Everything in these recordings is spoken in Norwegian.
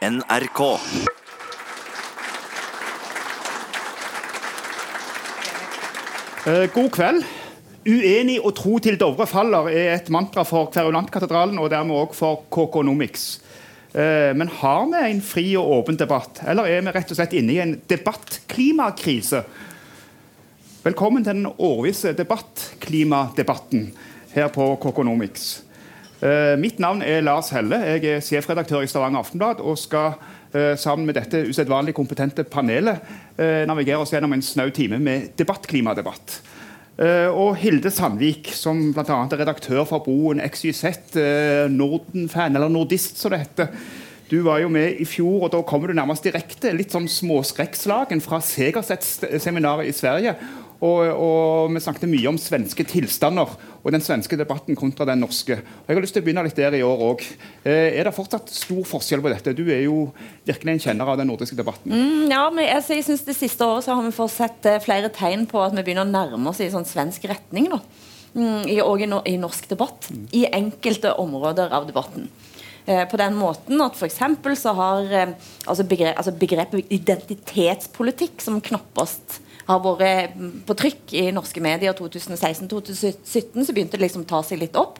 NRK. Eh, God kveld. Uenig og tro til Dovre faller er et mantra for Kverulantkatedralen og dermed også for KK-Nomics. Eh, Men har vi en fri og åpen debatt, eller er vi rett og slett inne i en debattklimakrise? Velkommen til den årvisse debattklimadebatten her på KK-Nomics. Eh, Mitt navn er Lars Helle. Jeg er sjefredaktør i Stavanger Aftenblad og skal eh, sammen med dette usedvanlig kompetente panelet eh, navigere oss gjennom en snau time med debattklimadebatt. Og Hilde Sandvik, som bl.a. er redaktør for Broen XYZ, Nordenfan, eller nordist som det heter. Du var jo med i fjor, og da kommer du nærmest direkte, litt sånn småskrekkslagen fra Segerstedt-seminaret i Sverige. Og, og vi snakket mye om svenske tilstander og den svenske debatten kontra den norske. Og jeg har lyst til å begynne litt der i år òg. Eh, er det fortsatt stor forskjell på dette? Du er jo virkelig en kjenner av den nordiske debatten. Mm, ja, men jeg, jeg synes Det siste året så har vi fått sett eh, flere tegn på at vi begynner å nærme oss i sånn svensk retning. nå. Mm, i, og i, no, i norsk debatt. I enkelte områder av debatten. Eh, på den måten at f.eks. så har altså, begrepet, altså begrepet identitetspolitikk, som knappest har vært på trykk i norske medier 2016-2017, så begynte det liksom å ta seg litt opp.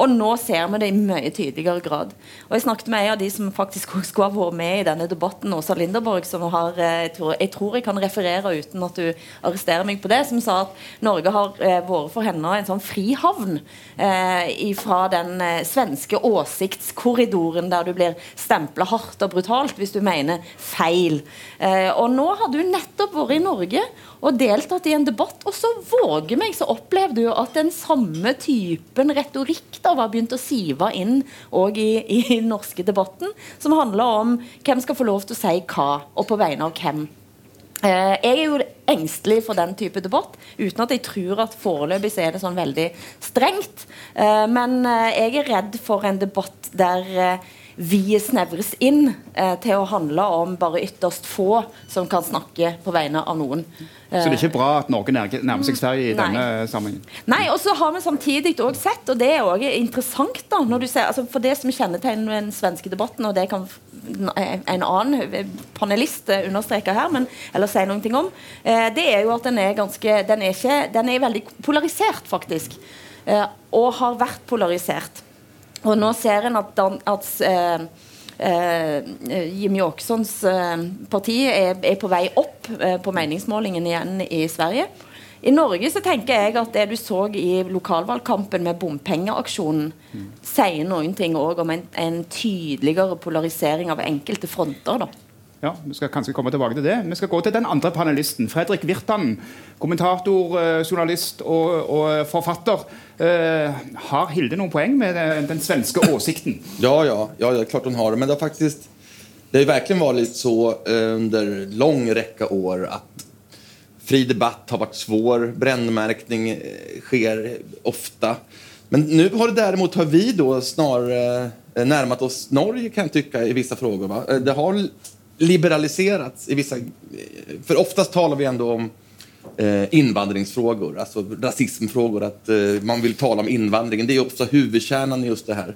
Og nå ser vi det i mye tydeligere grad. Og Jeg snakket med en av de som faktisk skulle ha vært med i denne debatten, Åsa Linderborg, som har eh, jeg tror jeg kan referere uten at du arresterer meg på det, som sa at Norge har eh, vært for henne en sånn frihavn eh, fra den eh, svenske åsiktskorridoren der du blir stempla hardt og brutalt hvis du mener feil. Eh, og nå har du nettopp vært i Norge og deltatt i en debatt, og så våger meg, så opplever du at den samme typen retorikk da var begynt å sive inn òg i, i den norske debatten, som handler om hvem skal få lov til å si hva, og på vegne av hvem. Eh, jeg er jo engstelig for den type debatt, uten at jeg tror at foreløpig så er det sånn veldig strengt. Eh, men eh, jeg er redd for en debatt der vi snevres inn eh, til å handle om bare ytterst få som kan snakke på vegne av noen. Så det er ikke bra at Norge nærmer seg Sverige i Nei. denne sammenhengen? Nei, og så har vi samtidig også sett, og det er også interessant da, når du ser, altså For det som kjennetegner den svenske debatten, og det kan en annen panelist eh, understreke her, men, eller si noen ting om, eh, det er jo at den er ganske Den er, ikke, den er veldig polarisert, faktisk. Eh, og har vært polarisert. Og nå ser en at, dan- at eh, eh, Jimmy Åkessons eh, parti er, er på vei opp eh, på meningsmålingen igjen i Sverige. I Norge så tenker jeg at det du så i lokalvalgkampen med bompengeaksjonen, sier noen ting òg om en, en tydeligere polarisering av enkelte fronter. da. Ja, Vi skal kanskje komme tilbake til det. Vi skal gå til den andre panelisten. Fredrik Virtanen, kommentator, eh, journalist og, og forfatter. Eh, har Hilde noen poeng med den, den svenske åsikten? Ja, ja, ja, det er klart hun har det. Men det har faktisk det har virkelig vært så eh, under lang rekke år at fri debatt har vært svår, brännmärkning skjer ofte. Men nå har det derimot har vi då snarere nærmet oss Norge kan jag tycka i vissa frågor. Eh, Det har liberaliserats i vissa... För oftast talar vi ändå om eh, invandringsfrågor, alltså rasismfrågor, att eh, man vill tala om invandringen. Det är också huvudkärnan i just det här.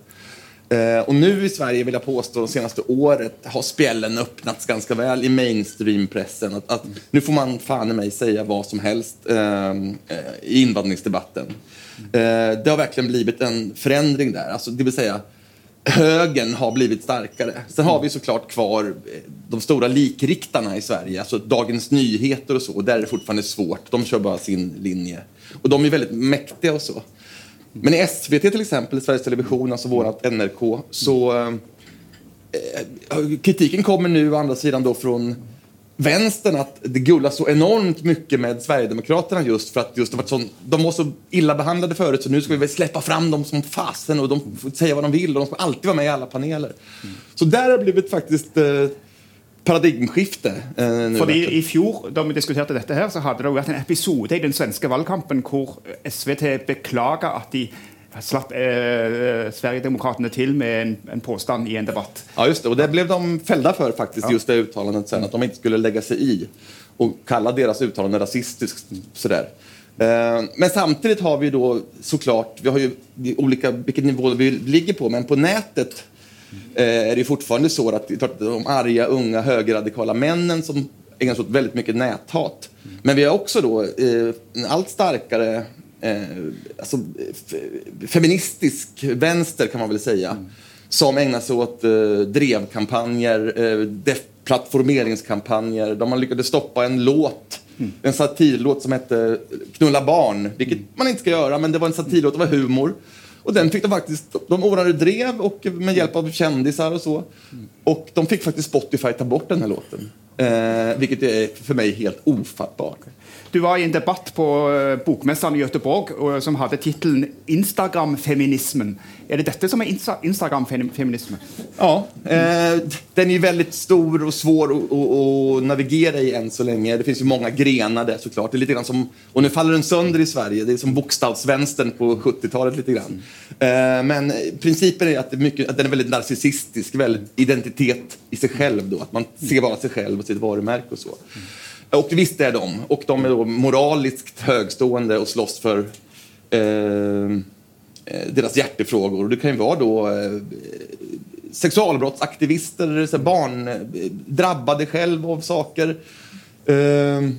Eh, och nu i Sverige vill jag påstå de senaste året har spjällen öppnats ganska väl i mainstreampressen. Att, att nu får man fan i mig säga vad som helst eh, eh, i invandringsdebatten. Eh, det har verkligen blivit en förändring där. Alltså, det vill säga högern har blivit starkare. Sen har vi såklart kvar eh, de stora likriktarna i Sverige, alltså Dagens Nyheter och så. Och där är det fortfarande svårt. De kör bara sin linje. Och de är väldigt mäktiga och så. Men i SVT till exempel, Sveriges Television, alltså vårat NRK, så eh, eh, kritiken kommer nu å andra sidan då från vänstern att det gullas så enormt mycket med Sverigedemokraterna just för att just det varit sån, de var så illa behandlade förut så nu ska vi väl släppa fram dem som fasen och de får säga vad de vill och de ska alltid vara med i alla paneler. Så där har det blivit faktiskt eh, paradigmskifte. Eh, Fordi. I fjor da vi diskuterte dette her, så hadde det vært en episode i den svenske valgkampen hvor SVT beklaga at de slapp eh, Sverigedemokraterna til med en, en påstand i en debatt. Ja, just det. Och det blev de fällda för faktiskt, just det uttalandet sen, att de inte skulle lägga sig i och kalla deras uttalande rasistiskt. Sådär. Eh, Men samtidigt har vi då såklart, vi har ju olika vilket nivå vi ligger på, men på nätet eh, är det fortfarande så att de arga, unga, högerradikala männen som ägnar sig åt väldigt mycket näthat. Men vi har också då eh, en allt starkare eh, alltså, feministisk vänster kan man väl säga. Mm. Som ägnar sig åt eh, drevkampanjer, eh, plattformeringskampanjer. De man lyckades stoppa en låt Mm. En satirlåt som hette Knulla barn, vilket mm. man inte ska göra, men det var en satirlåt, det var humor. Och den fick de faktiskt, de ordnade drev och med hjälp av kändisar och så. Mm. Och de fick faktiskt Spotify ta bort den här låten. Eh, vilket är för mig helt ofattbart. Du var i en debatt på eh, i Göteborg som hadde tittelen 'Instagram-feminismen'. Er det dette som er Insta Instagram-feminisme? Ja. Eh, den er veldig stor og svår å navigere i enn så lenge. Det fins mange grener der, så klart. Det er litt som, og nå faller den sønder i Sverige. Det er som bokstavsvänstern på 70-tallet. litt grann. Eh, men principen er at, mycket, at den er veldig narcissistisk, identitet i seg selv. då. at man ser bare seg selv og sitt varumärke og så. Och visst är de. Och de är moraliskt högstående och slåss för eh, eh deras hjärtefrågor. Det kan ju vara då eh, sexualbrottsaktivister, så barn, eh, drabbade själv av saker. Eh,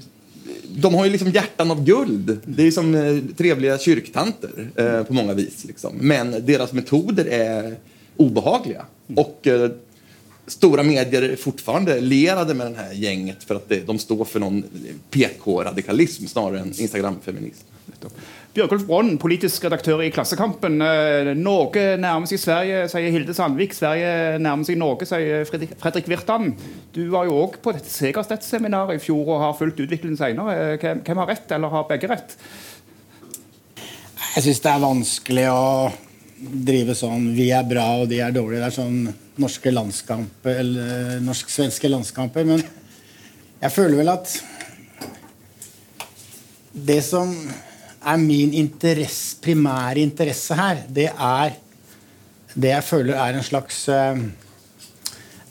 de har ju liksom hjärtan av guld. Det är som eh, trevliga kyrktanter på många vis. Liksom. Men deras metoder är obehagliga. Och stora medier fortfarande lierade med det här gänget för att de står för någon PK-radikalism snarere enn Instagram-feminism. Bjørgulf Bronn, politisk redaktør i Klassekampen. Eh, Norge nærmer seg Sverige, sier Hilde Sandvik. Sverige nærmer seg Norge, sier Fredrik Virtan. Du var jo òg på dette Segerstedt-seminaret i fjor og har fulgt utviklingen senere. Hvem har rett, eller har begge rett? Jeg syns det er vanskelig å drive sånn vi er bra og de er dårlige. Det er sånn norske landskamper eller norsk-svenske landskamper. Men jeg føler vel at det som er min interesse, primære interesse her, det er det jeg føler er en slags eh,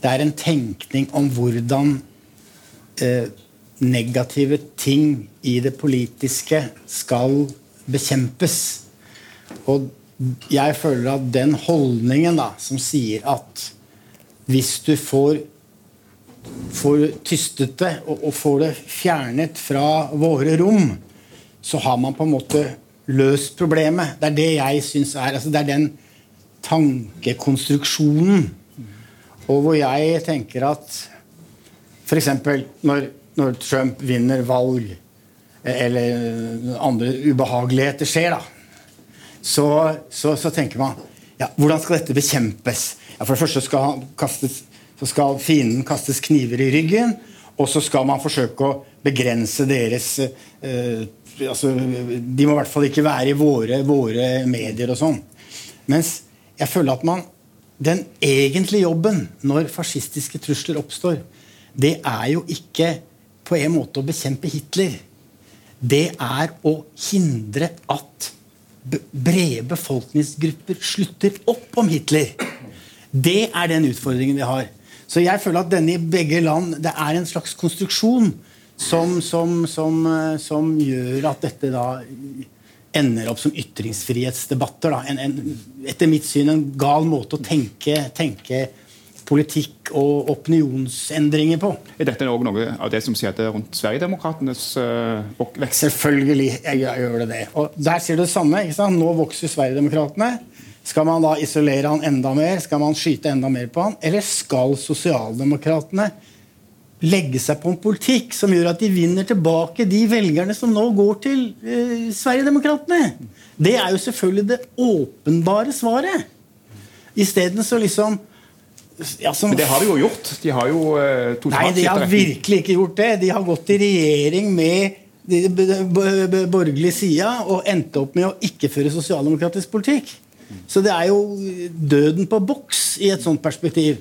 Det er en tenkning om hvordan eh, negative ting i det politiske skal bekjempes. Og jeg føler at den holdningen da, som sier at hvis du får, får tystet det og, og, får det fjernet fra våre rom, så har man på en måte løst problemet. Det er det jeg syns er altså Det er den tankekonstruksjonen. Og hvor jeg tenker at f.eks. Når, når Trump vinner valg, eller andre ubehageligheter skjer, da, så, så, så tenker man ja, hvordan skal dette bekjempes? Ja, for det første skal, kastes, skal fienden kastes kniver i ryggen, og så skal man forsøke å begrense deres eh, altså, De må i hvert fall ikke være i våre, våre medier og sånn. Mens jeg føler at man Den egentlige jobben når fascistiske trusler oppstår, det er jo ikke på en måte å bekjempe Hitler. Det er å hindre at brede befolkningsgrupper slutter opp om Hitler. Det er den utfordringen vi har. Så jeg føler at denne i begge land det er en slags konstruksjon som, som, som, eh, som gjør at dette da ender opp som ytringsfrihetsdebatter. En, en, etter mitt syn en gal måte å tenke, tenke politikk og opinionsendringer på. Er dette også noe av det som skjedde rundt Sverigedemokraternes uh, vekst? Selvfølgelig gjør det det. Og Der ser du det samme. ikke sant? Nå vokser Sverigedemokraterne. Skal man da isolere han enda mer? Skal man skyte enda mer på han? Eller skal sosialdemokratene legge seg på en politikk som gjør at de vinner tilbake de velgerne som nå går til eh, Sverigedemokraterna? Det er jo selvfølgelig det åpenbare svaret. Isteden så liksom ja, som, Men det har de jo gjort. De har jo eh, Nei, de har virkelig ikke gjort det. De har gått i regjering med de borgerlige sida og endte opp med å ikke føre sosialdemokratisk politikk. Så det er jo døden på boks i et sånt perspektiv.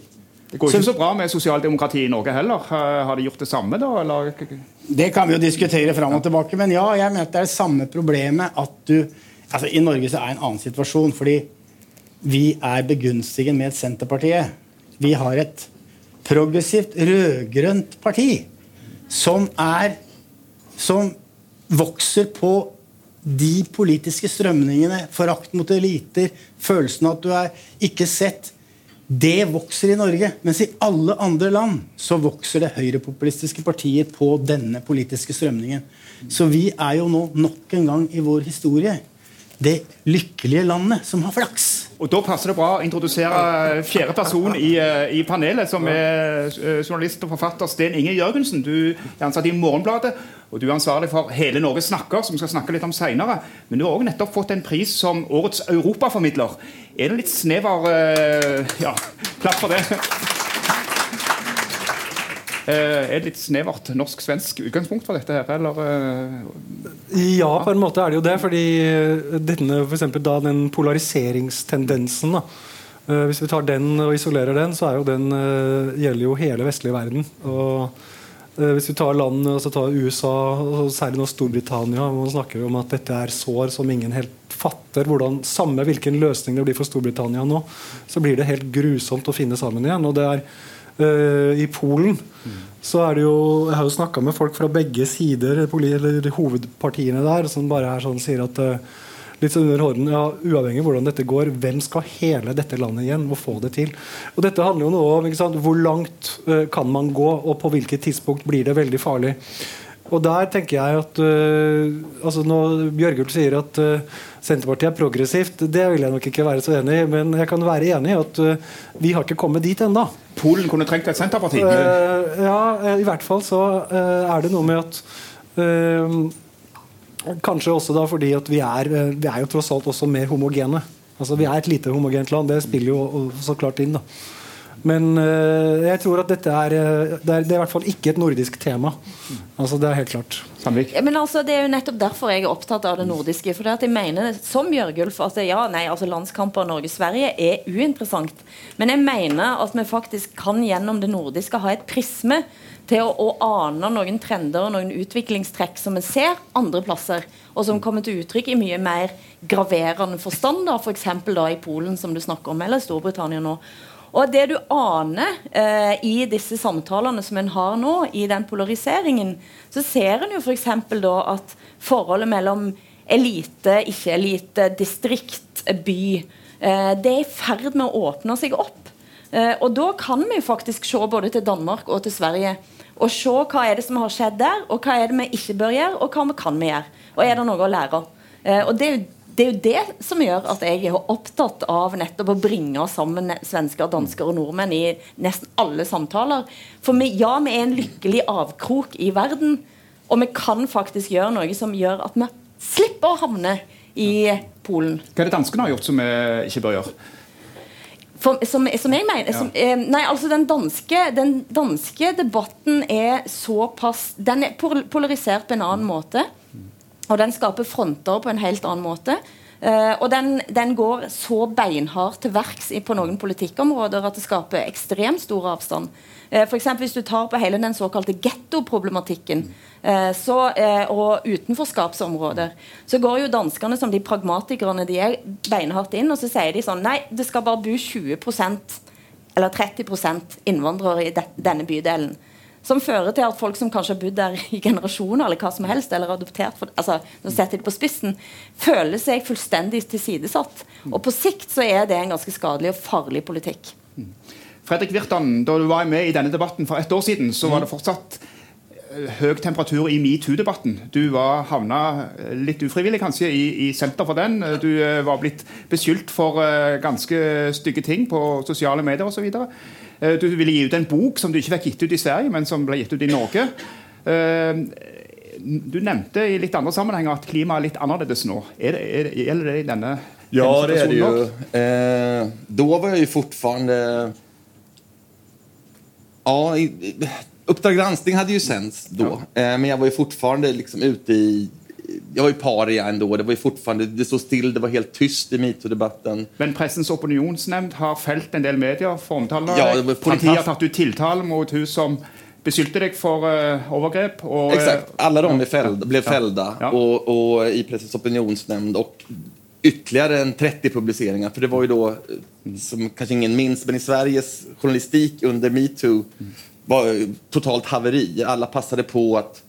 Det går ikke så bra med sosialdemokrati i Norge heller. Har de gjort det samme, da? Eller? Det kan vi jo diskutere fram og tilbake, men ja, jeg mener det er det samme problemet at du altså I Norge så er det en annen situasjon, fordi vi er begunstiget med Senterpartiet. Vi har et progressivt rød-grønt parti som er Som vokser på de politiske strømningene, forakt mot eliter, følelsen av at du er ikke sett Det vokser i Norge, mens i alle andre land så vokser det høyrepopulistiske partier på denne politiske strømningen. Så vi er jo nå nok en gang i vår historie det lykkelige landet som har flaks. Og Da passer det bra å introdusere fjerde person i, eh, i panelet, som er eh, journalist og forfatter Sten Inge Jørgensen. Du er ansatt i Morgenbladet, og du er ansvarlig for Hele Norge snakker, som vi skal snakke litt om senere. Men du har også nettopp fått en pris som årets europaformidler. Er det litt snever eh, Ja, klapp for det. Er det litt snevert norsk-svensk utgangspunkt for dette? her, eller? Ja, på en måte er det jo det. fordi denne, for eksempel, da, den polariseringstendensen da, Hvis vi tar den og isolerer den, så er jo den, gjelder jo hele vestlige verden. og Hvis vi tar land, altså tar USA, og særlig nå Storbritannia, hvor man snakker om at dette er sår som ingen helt fatter hvordan, Samme hvilken løsning det blir for Storbritannia nå, så blir det helt grusomt å finne sammen igjen. og det er I Polen så er det jo Jeg har jo snakka med folk fra begge sider, eller hovedpartiene der, som bare er sånn, sier at uh, litt under hånden, ja, Uavhengig av hvordan dette går, hvem skal hele dette landet igjen og få det til? Og Dette handler jo noe om sant, hvor langt uh, kan man gå, og på hvilket tidspunkt blir det veldig farlig. Og der tenker jeg at uh, altså Når Bjørgulf sier at uh, Senterpartiet er progressivt, det vil jeg nok ikke være så enig i. Men jeg kan være enig i at uh, vi har ikke kommet dit ennå. Polen kunne trengt et Senterparti? ja, i hvert fall så er det noe med at Kanskje også da fordi at vi er, vi er jo tross alt også mer homogene. Altså Vi er et lite homogent land. Det spiller jo så klart inn. da men uh, jeg tror at dette er det, er det, er i hvert fall ikke et nordisk tema. Altså Det er helt klart. Ja, men altså, Det er jo nettopp derfor jeg er opptatt av det nordiske. For jeg mener som Bjørgulf at ja, nei, altså landskamper Norge-Sverige er uinteressant. Men jeg mener at vi faktisk kan gjennom det nordiske ha et prisme til å, å ane noen trender og noen utviklingstrekk som vi ser andre plasser, og som kommer til uttrykk i mye mer graverende forstand, f.eks. For i Polen, som du snakker om, eller Storbritannia nå. Og det du aner eh, i disse samtalene som en har nå, i den polariseringen, så ser en jo f.eks. da at forholdet mellom elite, ikke-elite, distrikt, by, eh, det er i ferd med å åpne seg opp. Eh, og da kan vi faktisk se både til Danmark og til Sverige og se hva er det som har skjedd der, og hva er det vi ikke bør gjøre, og hva vi kan vi gjøre. Og er det noe å lære? Eh, og det er jo det er jo det som gjør at jeg er opptatt av nettopp å bringe sammen svensker, dansker og nordmenn i nesten alle samtaler. For vi, ja, vi er en lykkelig avkrok i verden, og vi kan faktisk gjøre noe som gjør at vi slipper å havne i Polen. Hva er det danskene har gjort som vi ikke bør gjøre? For, som, som, jeg mener som, eh, Nei, altså den danske, den danske debatten er såpass Den er polarisert på en annen måte. Og den skaper fronter på en helt annen måte. Uh, og den, den, går så beinhardt til verks på noen politikkområder at det skaper ekstremt stor avstand. Uh, for eksempel, hvis du tar på hele den såkalte gettoproblematikken uh, og utenforskapsområder, så går jo danskene som de pragmatikerne de er beinhardt inn, og så sier de sånn Nei, det skal bare bo 20% eller 30% innvandrere i de, denne bydelen. Som fører til at folk som kanskje har bodd der i generasjoner, eller hva som helst, eller adoptert for, altså, nå setter de på spissen, føler seg fullstendig tilsidesatt. Og på sikt så er det en ganske skadelig og farlig politikk. Fredrik Virtan, da du var med i denne debatten for ett år siden, så var det fortsatt eh, høy temperatur i metoo-debatten. Du var havna eh, litt ufrivillig kanskje i, i, senter for den. Du eh, var blitt beskyldt for ganske stygge ting på sosiale medier osv. Eh, du ville gi ut en bok som du ikke fikk gitt ut i Sverige, men som ble gitt ut i Norge. Eh, du nevnte i litt andre sammenhenger at klimaet er litt annerledes nå. Er det, er det, gjelder det i denne Ja, det er det jo. Eh, da var jeg jo fortfarande Ja, Uppdrag granskning hadde jo sendt da, ja. eh, men jeg var jo fortfarande liksom ute i jag var ju paria ändå. Det var ju fortfarande, det stod still, det var helt tyst i metoo-debatten. Men Pressens opinionsnemnd har felt en del medier for omtale. Ja, Politiet har tatt ut tiltale mot hun som beskyldte deg for uh, overgrep. Og, Exakt. Alla de ja, fällda, blev fällda ja. och, och, i Pressens opinionsnämnd. Och ytterligare en 30 publiceringar. För det var ju då, som kanskje ingen minns, men i Sveriges journalistik under metoo var totalt haveri. Alla passade på att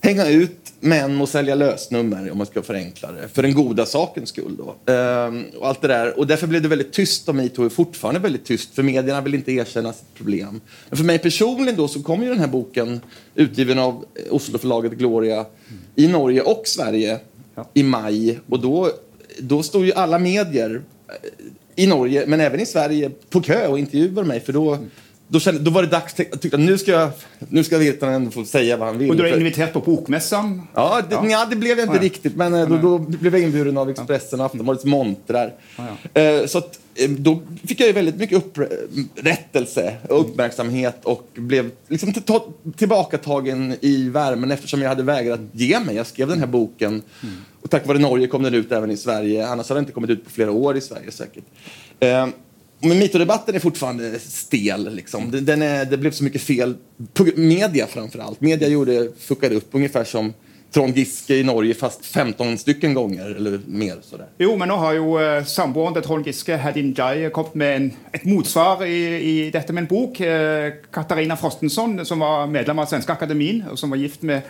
hänga ut män och sälja lösnummer, om man ska förenkla det, för den goda sakens skull. Då. Ehm, och allt det där. Och därför blev det väldigt tyst om metoo, är fortfarande väldigt tyst, för medierna vill inte erkänna sitt problem. Men för mig personligen då så kom ju den här boken, utgiven av Osloförlaget Gloria, i Norge och Sverige i maj. Och då, då stod ju alla medier i Norge, men även i Sverige, på kö och intervjuade mig, för då då, kände, då var det dags. Jag tyckte nu ska, jag, nu ska Virtanen få säga vad han vill. Och du är inviterad på Bokmässan? Ja, det, ja. Nja, det blev jag inte ja, riktigt. Men eh, då, då, blev jag inbjuden av Expressen och Aftonbladets montrar. Eh, så att, eh, då fick jag väldigt mycket upprättelse och uppmärksamhet och blev liksom tillbakatagen i värmen eftersom jag hade vägrat ge mig. Jag skrev den här boken mm. och tack vare Norge kom den ut även i Sverige. Annars hade den inte kommit ut på flera år i Sverige säkert. Men metoo-debatten är fortfarande stel. Liksom. Den är, det blev så mycket fel. Media framfor alt. Media gjorde, fuckade upp som Trond Giske i Norge fast 15 stycken ganger eller mer. Sådär. Jo, men nå har jo uh, samboeren til Trond Giske, Hedin Jai, kommet med en, et motsvar i, i, dette med en bok. Uh, Katarina Frostensson, som var medlem av Svenske Akademien, og som var gift med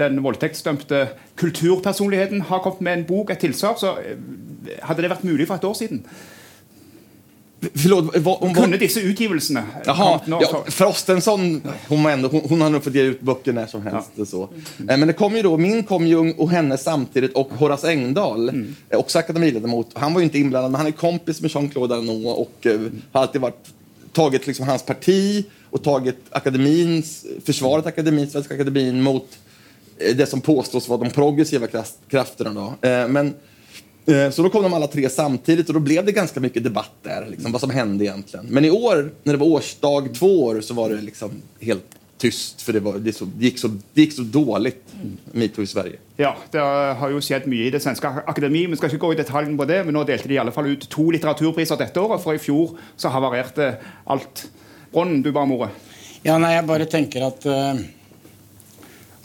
den voldtektsdømte kulturpersonligheten, har kommet med en bok, et tilsvar. Så uh, hadde det vært mulig for et år siden? Förlåt, vad, hon kunde dessa utgivelserna. Jaha, ja, Frostenson, hon, ändå, hon, hon har nog fått ge ut böcker när som helst. Ja. Så. Mm. men det kom ju då, min kom ju och henne samtidigt och Horace Engdahl, mm. Eh, också akademiledamot. Han var ju inte inblandad, men han är kompis med Jean-Claude Arnault och uh, har alltid varit, tagit liksom hans parti och tagit akademins, försvarat akademin, Svenska akademin mot det som påstås vara de progressiva krafterna. Då. Men så då kom de alla tre samtidigt och då blev det ganska mycket debatt där, liksom, vad som hände egentligen. Men i år, när det var årsdag två år, så var det liksom helt tyst, för det, var, det, så, det, gick, så, det gick så dåligt, metoo i Sverige. Ja, det har jo skjedd mye i det svenske akademi. Vi skal ikke gå i detaljen på det, men nå delte de i alle fall ut to litteraturpriser dette året, for i fjor så havarerte alt. Bronnen, du bare, More. Ja, nei, jeg bare tenker at uh,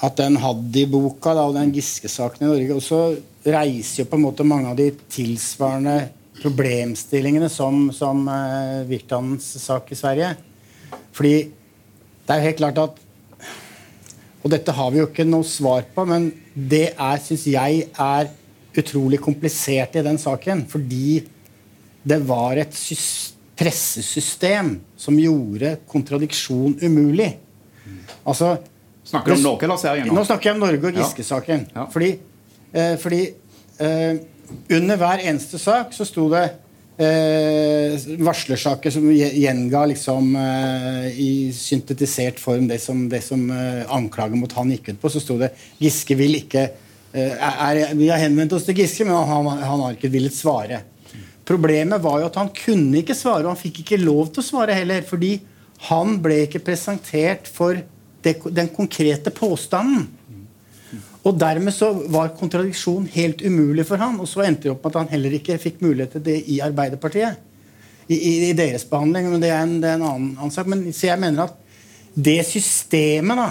at den Haddy-boka og den Giske-saken i Norge også reiser jo på en måte mange av de tilsvarende problemstillingene som, som uh, Virtanens sak i Sverige. Fordi det er jo helt klart at Og dette har vi jo ikke noe svar på, men det er, syns jeg, er utrolig komplisert i den saken. Fordi det var et pressesystem som gjorde kontradiksjon umulig. Altså, snakker du om Norge eller serien? Nå? nå snakker jeg om Norge og Giske-saken. Ja. Ja. Fordi Eh, fordi eh, under hver eneste sak så sto det eh, varslersaker som gjenga liksom eh, i syntetisert form det som, det som eh, anklagen mot han gikk ut på. Så sto det Giske vil ikke eh, er, Vi har henvendt oss til Giske, men han, han har ikke villet svare. Problemet var jo at han kunne ikke svare, og han fikk ikke lov til å svare heller. Fordi han ble ikke presentert for det, den konkrete påstanden. Og Dermed så var kontradiksjon helt umulig for han, og så endte det opp med at han heller ikke fikk mulighet til det i Arbeiderpartiet. I, i, i deres behandling. men Det er en, det er en annen, annen, sak. Men så jeg mener at det systemet da,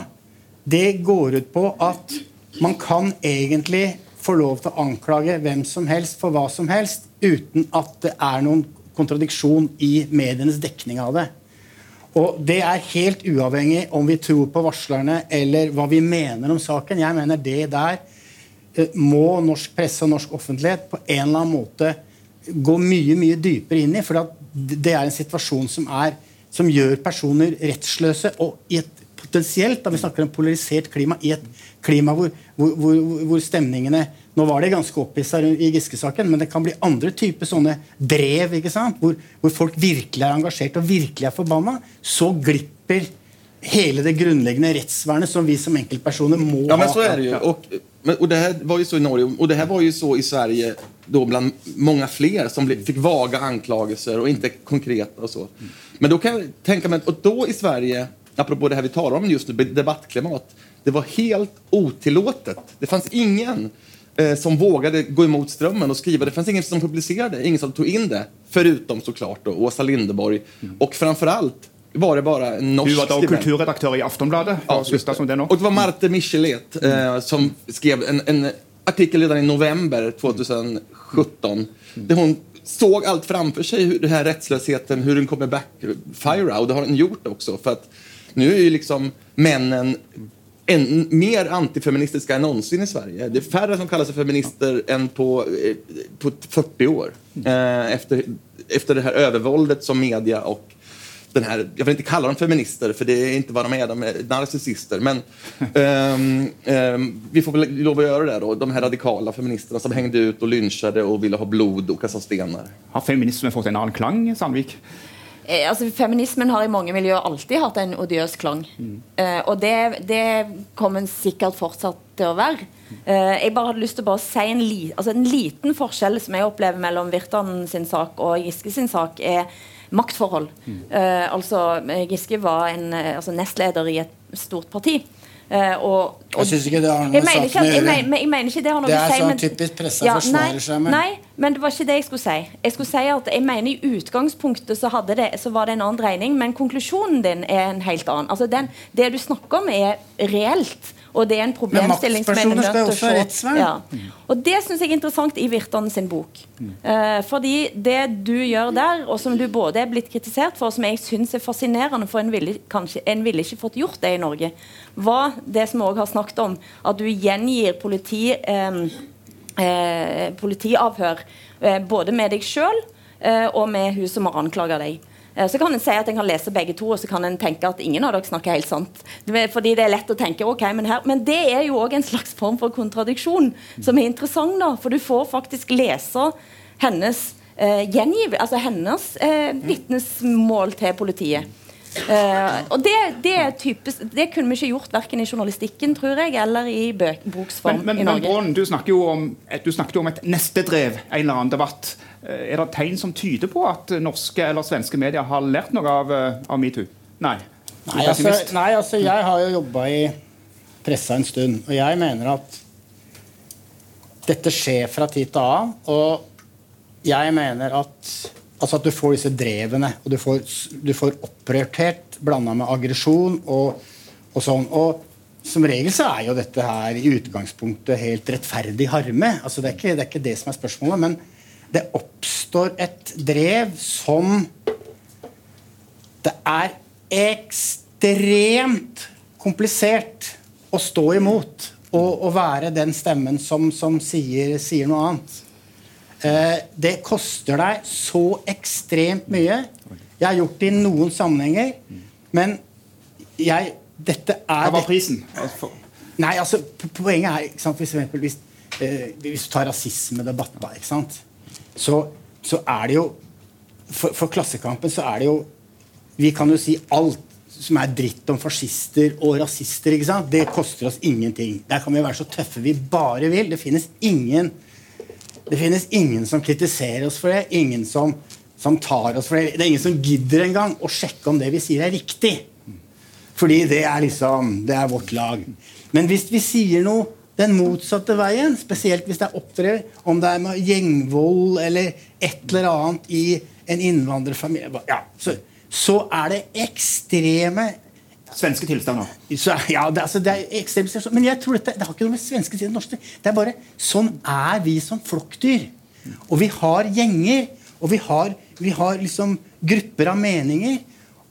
det går ut på at man kan egentlig få lov til å anklage hvem som helst for hva som helst uten at det er noen kontradiksjon i medienes dekning av det. Og det er helt uavhengig om vi tror på varslerne eller hva vi mener om saken. Jeg mener det der eh, må norsk presse og norsk offentlighet på en eller annen måte gå mye mye dypere inn i. For det er en situasjon som, er, som gjør personer rettsløse. Og i et potensielt, da vi snakker om polarisert klima, i et klima hvor, hvor, hvor, hvor stemningene nå var det ganske opphissa i Giske-saken, men det kan bli andre typer sånne drev ikke sant? Hvor, hvor, folk virkelig er engasjert og virkelig er forbanna. Så glipper hele det grunnleggende rettsvernet som vi som enkeltpersoner må ja, men så er det jo, og, men, och det här var ju så i Norge och det här var ju så i Sverige då bland många fler som ble, fick vaga anklagelser og ikke konkreta och så. Men då kan jag tänka mig, och då i Sverige, apropå det här vi talar om just nu, debattklimat, det var helt otillåtet. Det fanns ingen eh, som vågade gå emot strömmen och skriva. Det fanns ingen som publicerade, ingen som tog in det. Förutom såklart då, Åsa Lindeborg. Mm. Och framförallt var det bara en norsk Du var då kulturredaktör i Aftonbladet. Ja, det. Som det och det var Marte Michelet eh, som skrev en, en, artikel redan i november 2017. Mm. Där hon såg allt framför sig, hur den här rättslösheten, hur den kommer backfire. Och det har den gjort också. För att nu är ju liksom männen en, mer antifeministiska än någonsin i Sverige. Det är färre som kallar sig feminister än på, eh, på 40 år. Eh, efter, efter det här övervåldet som media och den här, jag vill inte kalla dem feminister för det är inte vad de är, de är narcissister. Men ehm, vi får väl lov att göra det då. De här radikala feministerna som hängde ut och lynchade och ville ha blod och kasta stenar. Har feminismen fått en annen klang, Sandvik? Eh, altså, feminismen har i mange miljøer alltid hatt en odiøs klang. Eh, og det, det kommer sikkert fortsatt til å være. Eh, jeg bare hadde lyst til å si en, li, altså en liten forskjell som jeg opplever mellom Virtanen sin sak og Giske sin sak, er maktforhold. Eh, altså, Giske var en eh, altså nestleder i et stort parti. Uh, og, og Jeg syns ikke det har noe med saken å gjøre. jeg mener ikke det har noe Det er si sånn typisk pressa forsvarer nei, seg med. Nei, men det var ikke det jeg skulle si. Jeg skulle si at jeg mener I utgangspunktet så, hadde det, så var det en annen dreining, men konklusjonen din er en helt annen. Altså den, Det du snakker om, er reelt. Og det er en problemstilling som er nødt til å se. Ja. Og det syns jeg er interessant i Virtanen sin bok. Eh, fordi det du gjør der, og som du både er blitt kritisert for, og som jeg syns er fascinerende, for en ville, kanskje, en ville ikke fått gjort det i Norge, var det som vi òg har snakket om, at du gjengir politi, eh, politiavhør eh, både med deg sjøl eh, og med hun som har anklaga deg. Eh, Så kan en si at en kan lese begge to, og så kan en tenke at ingen av dere snakker helt sant. Fordi det er lett å tenke, ok, men her Men det er jo òg en slags form for kontradiksjon som er interessant, da. For du får faktisk lese hennes eh, gjengiv, altså hennes eh, vitnesmål til politiet. Eh, og det, det, er typisk, det kunne vi ikke gjort verken i journalistikken tror jeg, eller i bøk, boksform Men, men, i men Norge. Braanen, du snakker jo om, du snakket jo om et nestedrev, en eller annen debatt. Eh, Er det tegn som tyder på at norske eller svenske medier har lært noe av, eh, av metoo? Nei. Nei, altså, nei, altså jeg har jo jobba i pressa en stund, og jeg mener at dette skjer fra tid til annen. Og jeg mener at, altså at du får disse drevene, og du får, du får opprørthet blanda med aggresjon og, og sånn. Og som regel så er jo dette her i utgangspunktet helt rettferdig harme. Altså det, er ikke, det er ikke det som er spørsmålet, men det oppstår et drev som det er ekstremt komplisert å stå imot og, og være den stemmen som, som sier, sier noe annet. Eh, det koster deg så ekstremt mye. Jeg har gjort det i noen sammenhenger, men jeg Dette er Hva var prisen? Nei, altså, poenget er ikke sant, for eksempel, hvis, eh, hvis du tar da, ikke sant? Så, så er det jo for, for Klassekampen så er det jo Vi kan jo si alt som er dritt om fascister og rasister. ikke sant? Det koster oss ingenting. Der kan vi være så tøffe vi bare vil. Det finnes ingen det finnes ingen som kritiserer oss for det. Ingen som, som tar oss for det. Det er ingen som gidder engang å sjekke om det vi sier, er riktig. Fordi det er liksom Det er vårt lag. Men hvis vi sier noe den motsatte veien, spesielt hvis det er opptrer, om det er med gjengvold eller et eller annet i en innvandrerfamilie ja, så, så er det ekstreme svenske tilstander. så, ja, det, altså, det er ekstremt. Men jeg tror dette, det har ikke noe med svenske siden norske Det er bare Sånn er vi som flokkdyr. Og vi har gjenger, og vi har, vi har liksom grupper av meninger.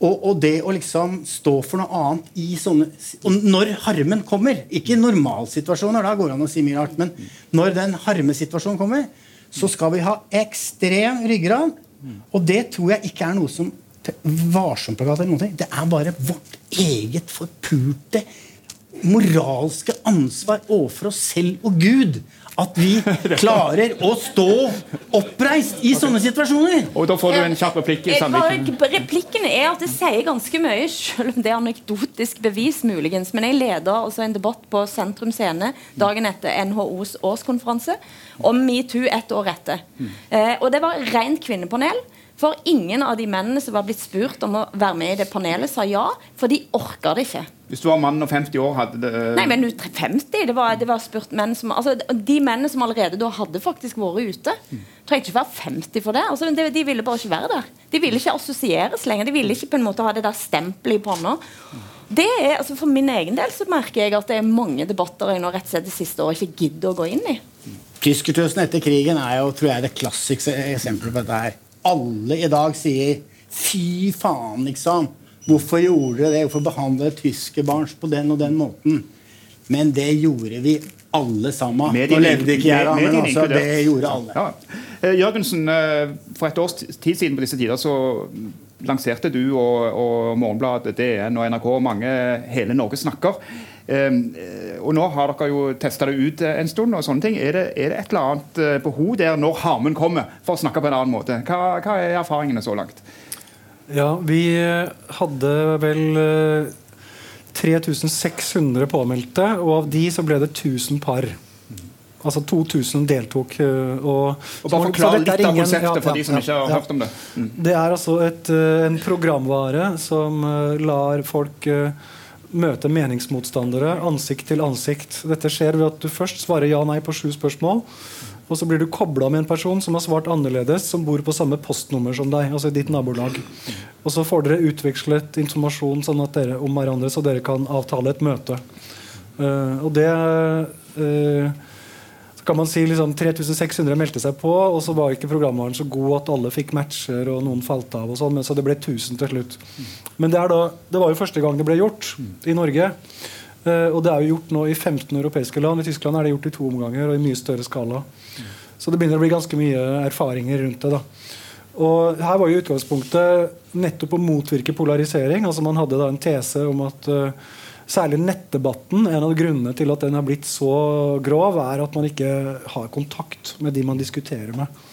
Og, og det å liksom stå for noe annet i sånne Og når harmen kommer, ikke normalsituasjoner, da går det an å si mye rart, men når den harmesituasjonen kommer, så skal vi ha ekstrem ryggrad. Og det tror jeg ikke er noe som Varsomplakat eller noen ting. Det er bare vårt eget forpurte moralske ansvar overfor oss selv og Gud at vi klarer å stå oppreist i sånne situasjoner. Og da får du en kjapp replikk. i Sandviken. Replikken er at det sier ganske mye, selv om det er anekdotisk bevis, muligens. Men jeg leder altså en debatt på Sentrum Scene dagen etter NHOs årskonferanse om metoo ett år etter. Eh, og det var rent kvinnepanel. For ingen av de mennene som var blitt spurt om å være med i det panelet, sa ja. For de orka det ikke. Hvis du var mann og 50 år, hadde det Nei, men 50? Det var, det var spurt menn som altså, De mennene som allerede da hadde faktisk vært ute. Trengte ikke være 50 for det. Altså, de, de ville bare ikke være der. De ville ikke assosieres lenger. De ville ikke på en måte ha det der stempelet i panna. Det er, altså For min egen del så merker jeg at det er mange debatter jeg nå rett og slett det siste året ikke gidder å gå inn i. Tyskertøsen etter krigen er jo tror jeg, det klassikste eksempelet på dette her. Alle i dag sier 'fy faen', liksom. Hvorfor gjorde dere det? Hvorfor behandlet dere tyskerbarn på den og den måten? Men det gjorde vi alle sammen. Nå levde ikke jeg da, men altså, det gjorde alle. Ja. Eh, Jørgensen, eh, for et års tid siden på disse tider så lanserte du og, og Morgenbladet, DN og NRK mange Hele Norge snakker. Eh, og nå har dere jo testa det ut eh, en stund. og sånne ting. Er det, er det et eller annet eh, behov der når harmen kommer, for å snakke på en annen måte? Hva, hva er erfaringene så langt? Ja, vi hadde vel eh, 3600 påmeldte, og av de så ble det 1000 par. Altså 2000 deltok. Og, Og bare Forklar litt er av ingen- konseptet ja, for ja, de som ikke har ja. hørt om det. Mm. Det er altså et, en programvare som lar folk møte meningsmotstandere ansikt til ansikt. Dette skjer ved at du først svarer ja-nei på sju spørsmål. Og så blir du kobla med en person som har svart annerledes, som bor på samme postnummer som deg. altså i ditt nabolag. Og så får dere utvekslet informasjon sånn at dere om hverandre, så dere kan avtale et møte. Uh, og det så kan man si liksom 3600 meldte seg på, og så var ikke programvaren så god at alle fikk matcher, og noen falt av. og sånn, Så det ble 1000 til slutt. Men det, da, det var jo første gang det ble gjort i Norge. Eh, og det er jo gjort nå i 15 europeiske land. I Tyskland er det gjort i to omganger og i mye større skala. Så det begynner å bli ganske mye erfaringer rundt det. da. Og her var jo utgangspunktet nettopp å motvirke polarisering. altså Man hadde da en tese om at eh, særlig nettdebatten, en av grunnene til at den har blitt så grov, er at man ikke har kontakt med de man diskuterer med.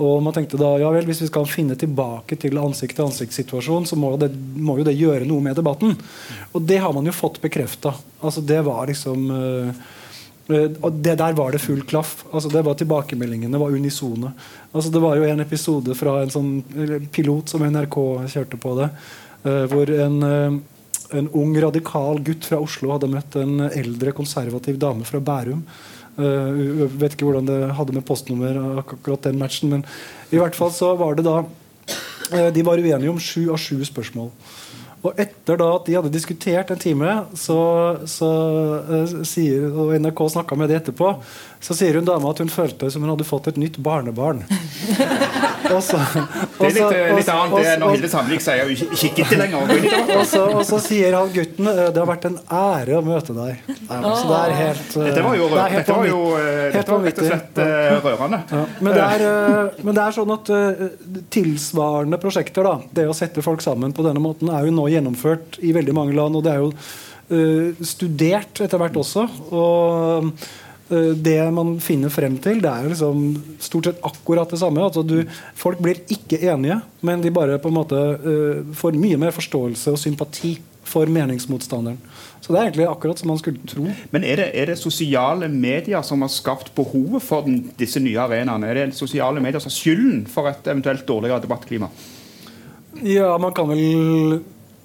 Og man tenkte da, ja vel, Hvis vi skal finne tilbake til ansikt-til-ansikt-situasjonen, så må, det, må jo det gjøre noe med debatten. Og det har man jo fått bekrefta. Altså, det var liksom øh, og det Der var det full klaff. Altså, det var Tilbakemeldingene var unisone. Altså, det var jo en episode fra en sånn pilot som NRK kjørte på det, øh, hvor en en ung, radikal gutt fra Oslo hadde møtt en eldre, konservativ dame fra Bærum. Uh, vet ikke hvordan det hadde med postnummer akkurat den matchen, men i hvert fall så var det da uh, De var uenige om sju av sju spørsmål. Og etter da at de hadde diskutert en time, så, så uh, sier, og NRK snakka med det etterpå, så sier hun dama at hun følte som hun hadde fått et nytt barnebarn. og så, Det er litt, eh, litt annet det når Hilde Sandvik sier hun ikke ikke lenger og så, og så sier han gutten eh, det har vært en ære å møte deg. Ja, så det er helt eh, Dette var jo, det helt dette var jo dette var rett og slett rørende. Ja, men, det er, men det er sånn at tilsvarende prosjekter, da, det å sette folk sammen på denne måten, er jo nå gjennomført i veldig mange land. Og det er jo studert etter hvert også. Og det man finner frem til, det er liksom stort sett akkurat det samme. Altså du, folk blir ikke enige, men de bare på en måte uh, får mye mer forståelse og sympati for meningsmotstanderen. Så det er egentlig akkurat som man skulle tro. Men er det, er det sosiale medier som har skapt behovet for den, disse nye arenaene? Er det sosiale medier som har skylden for et eventuelt dårligere debattklima? Ja, man kan vel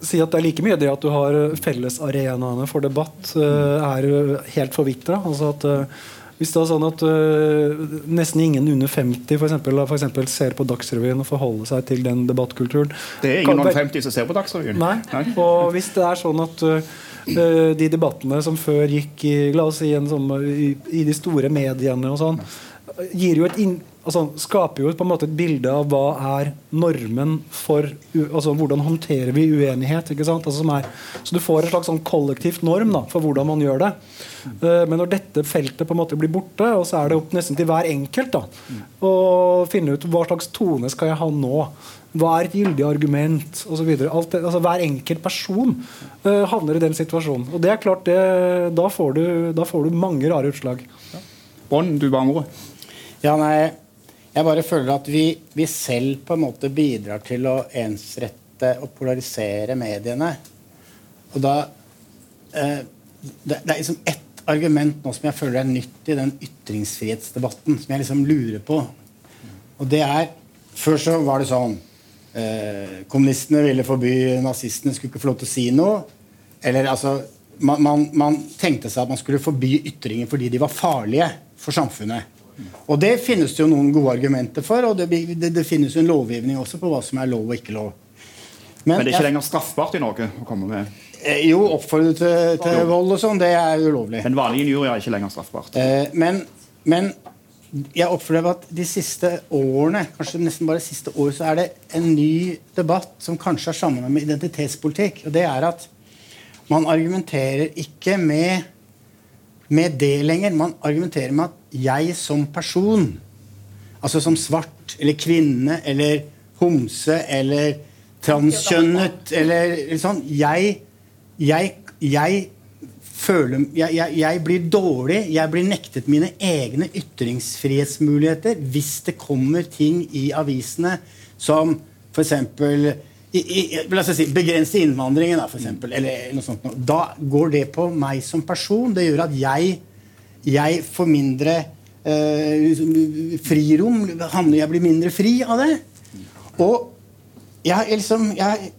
si at det er like mye det at du har fellesarenaene for debatt eh, er helt forvitra. Altså at eh, hvis det er sånn at uh, nesten ingen under 50 for eksempel, for eksempel ser på Dagsrevyen og forholder seg til den debattkulturen Det er ingen under 50 som ser på Dagsrevyen. Nei. Og hvis det er sånn at uh, de debattene som før gikk i, la oss si, en sånn, i, i de store mediene og sånn, gir jo et inn, altså, skaper jo på en måte et bilde av hva er normen for altså Hvordan håndterer vi uenighet? ikke sant? Altså, som er, så du får en slags sånn kollektivt norm da, for hvordan man gjør det. Uh, men når dette feltet på en måte blir borte, og så er det opp nesten til hver enkelt da, å finne ut hva slags tone skal jeg ha nå. Hva er et gyldig argument? Og så videre. Alt det, altså, hver enkelt person uh, havner i den situasjonen. Og det er klart, det, da, får du, da får du mange rare utslag. Bånd, du ba om ordet. Ja, nei, jeg bare føler at vi, vi selv på en måte bidrar til å ensrette og polarisere mediene. Og da eh, det, det er liksom ett argument nå som jeg føler er nytt i den ytringsfrihetsdebatten, som jeg liksom lurer på. Og det er Før så var det sånn eh, Kommunistene ville forby nazistene, skulle ikke få lov til å si noe. Eller altså man, man, man tenkte seg at man skulle forby ytringer fordi de var farlige for samfunnet. Og det finnes det jo noen gode argumenter for, og det, det, det finnes jo en lovgivning også på hva som er lov og ikke lov. Men det er ikke jeg- lenger straffbart i Norge å komme med eh, Jo, oppfordre til, til vold og sånn, det er ulovlig. Men vanlige injurie er ikke lenger straffbart. Eh, men, men jeg opplever at de siste årene, kanskje nesten bare siste år, så er det en ny debatt som kanskje har sammenheng med identitetspolitikk. Og det er at man argumenterer ikke med med det lenger. Man argumenterer med at jeg som person, altså som svart eller kvinne eller homse eller transkjønnet eller, sånn Jeg, jeg, jeg føler jeg, jeg, jeg blir dårlig. Jeg blir nektet mine egne ytringsfrihetsmuligheter hvis det kommer ting i avisene som f.eks. La oss si, begrense innvandringen, da, for eksempel, eller noe sånt. Da går det på meg som person. Det gjør at jeg, jeg får mindre eh, frirom. Jeg blir mindre fri av det. Og jeg, liksom, jeg,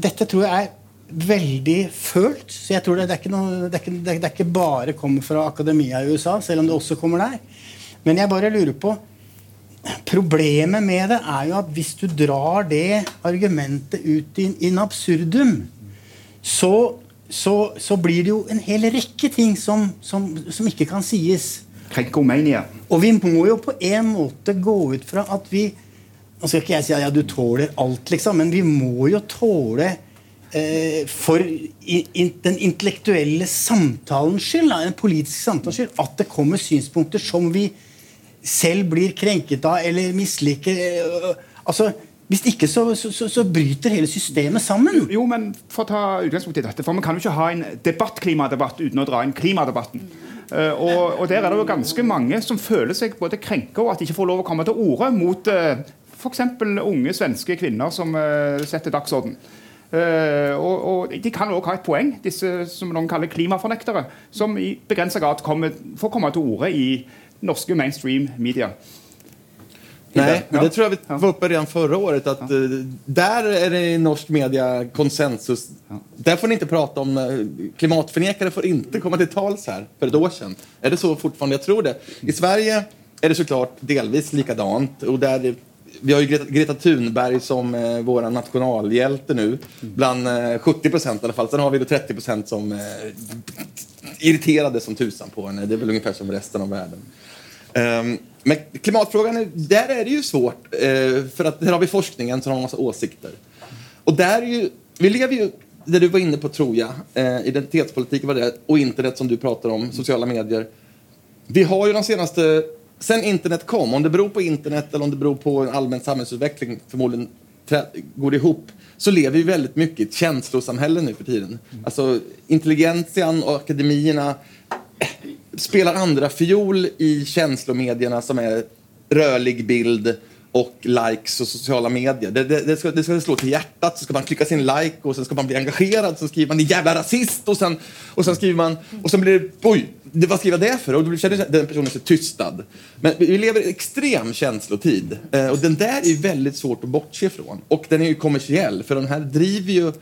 dette tror jeg er veldig følt. Så jeg tror det, det, er noe, det, er ikke, det, er ikke bare kommer fra akademia i USA, selv om det også kommer der. Men jeg bare lurer på Problemet med det er jo at hvis du drar det argumentet ut i, in absurdum, så, så, så, blir det jo en hel rekke ting som, som, som ikke kan sies. Krenkomania. Og vi må jo på en måte gå ut fra at vi Nå skal ikke jeg si at ja, du tåler alt, liksom, men vi må jo tåle eh, for i, in, den intellektuelle samtalens skyld, den politiske samtalens skyld, at det kommer synspunkter som vi selv blir krenket av eller misliker. Eh, altså, hvis ikke så, så, så, bryter hele systemet sammen. Jo, men For å ta utgangspunkt i dette, for Vi kan jo ikke ha en debattklimadebatt uten å dra inn klimadebatten. Uh, og, og, Der er det jo ganske mange som føler seg både krenka og at de ikke får lov å komme til orde mot uh, f.eks. unge svenske kvinner som uh, setter dagsorden. Uh, og, og, De kan også ha et poeng, disse som noen kaller klimafornektere, som i begrensa grad kommer, får komme til orde i norske mainstream media. Nej, ja. det tror jag vi var uppe redan förra året. Att ja. Eh, där är det i norsk media konsensus. Ja. Där får ni inte prata om... Klimatförnekare får inte komma till tals här för ett år sedan. Är det så fortfarande? Jag tror det. I Sverige är det såklart delvis likadant. Och där vi har ju Greta, Greta Thunberg som eh, vår nationalhjälte nu. Bland eh, 70 procent i alla fall. Sen har vi då 30 procent som eh, irriterade som tusan på henne. Det är väl ungefär som resten av världen. Um, men klimatfrågan, där är det ju svårt. Uh, för att där har vi forskningen som har massa åsikter. Och där är ju, vi lever ju, det du var inne på tror jag, uh, identitetspolitik var det, och internet som du pratar om, sociala medier. Vi har ju de senaste sen internet kom, om det beror på internet eller om det beror på en allmän samhällsutveckling, förmodligen går ihop, så lever vi väldigt mycket i ett känslosamhälle nu för tiden. Alltså intelligensian och akademierna spelar andra fiol i känslomedierna som är rörlig bild, och likes och sociala medier. Det, det, det, ska, det ska slå till hjärtat, så ska man klicka sin like och sen ska man bli engagerad, så skriver man din jävla rasist och sen, och sen skriver man, och sen blir det, oj, det, vad skriver jag det för? Och då känner den personen sig tystad. Men vi lever i extrem känslotid eh, och den där är väldigt svårt att bortse ifrån. Och den är ju kommersiell, för den här driver ju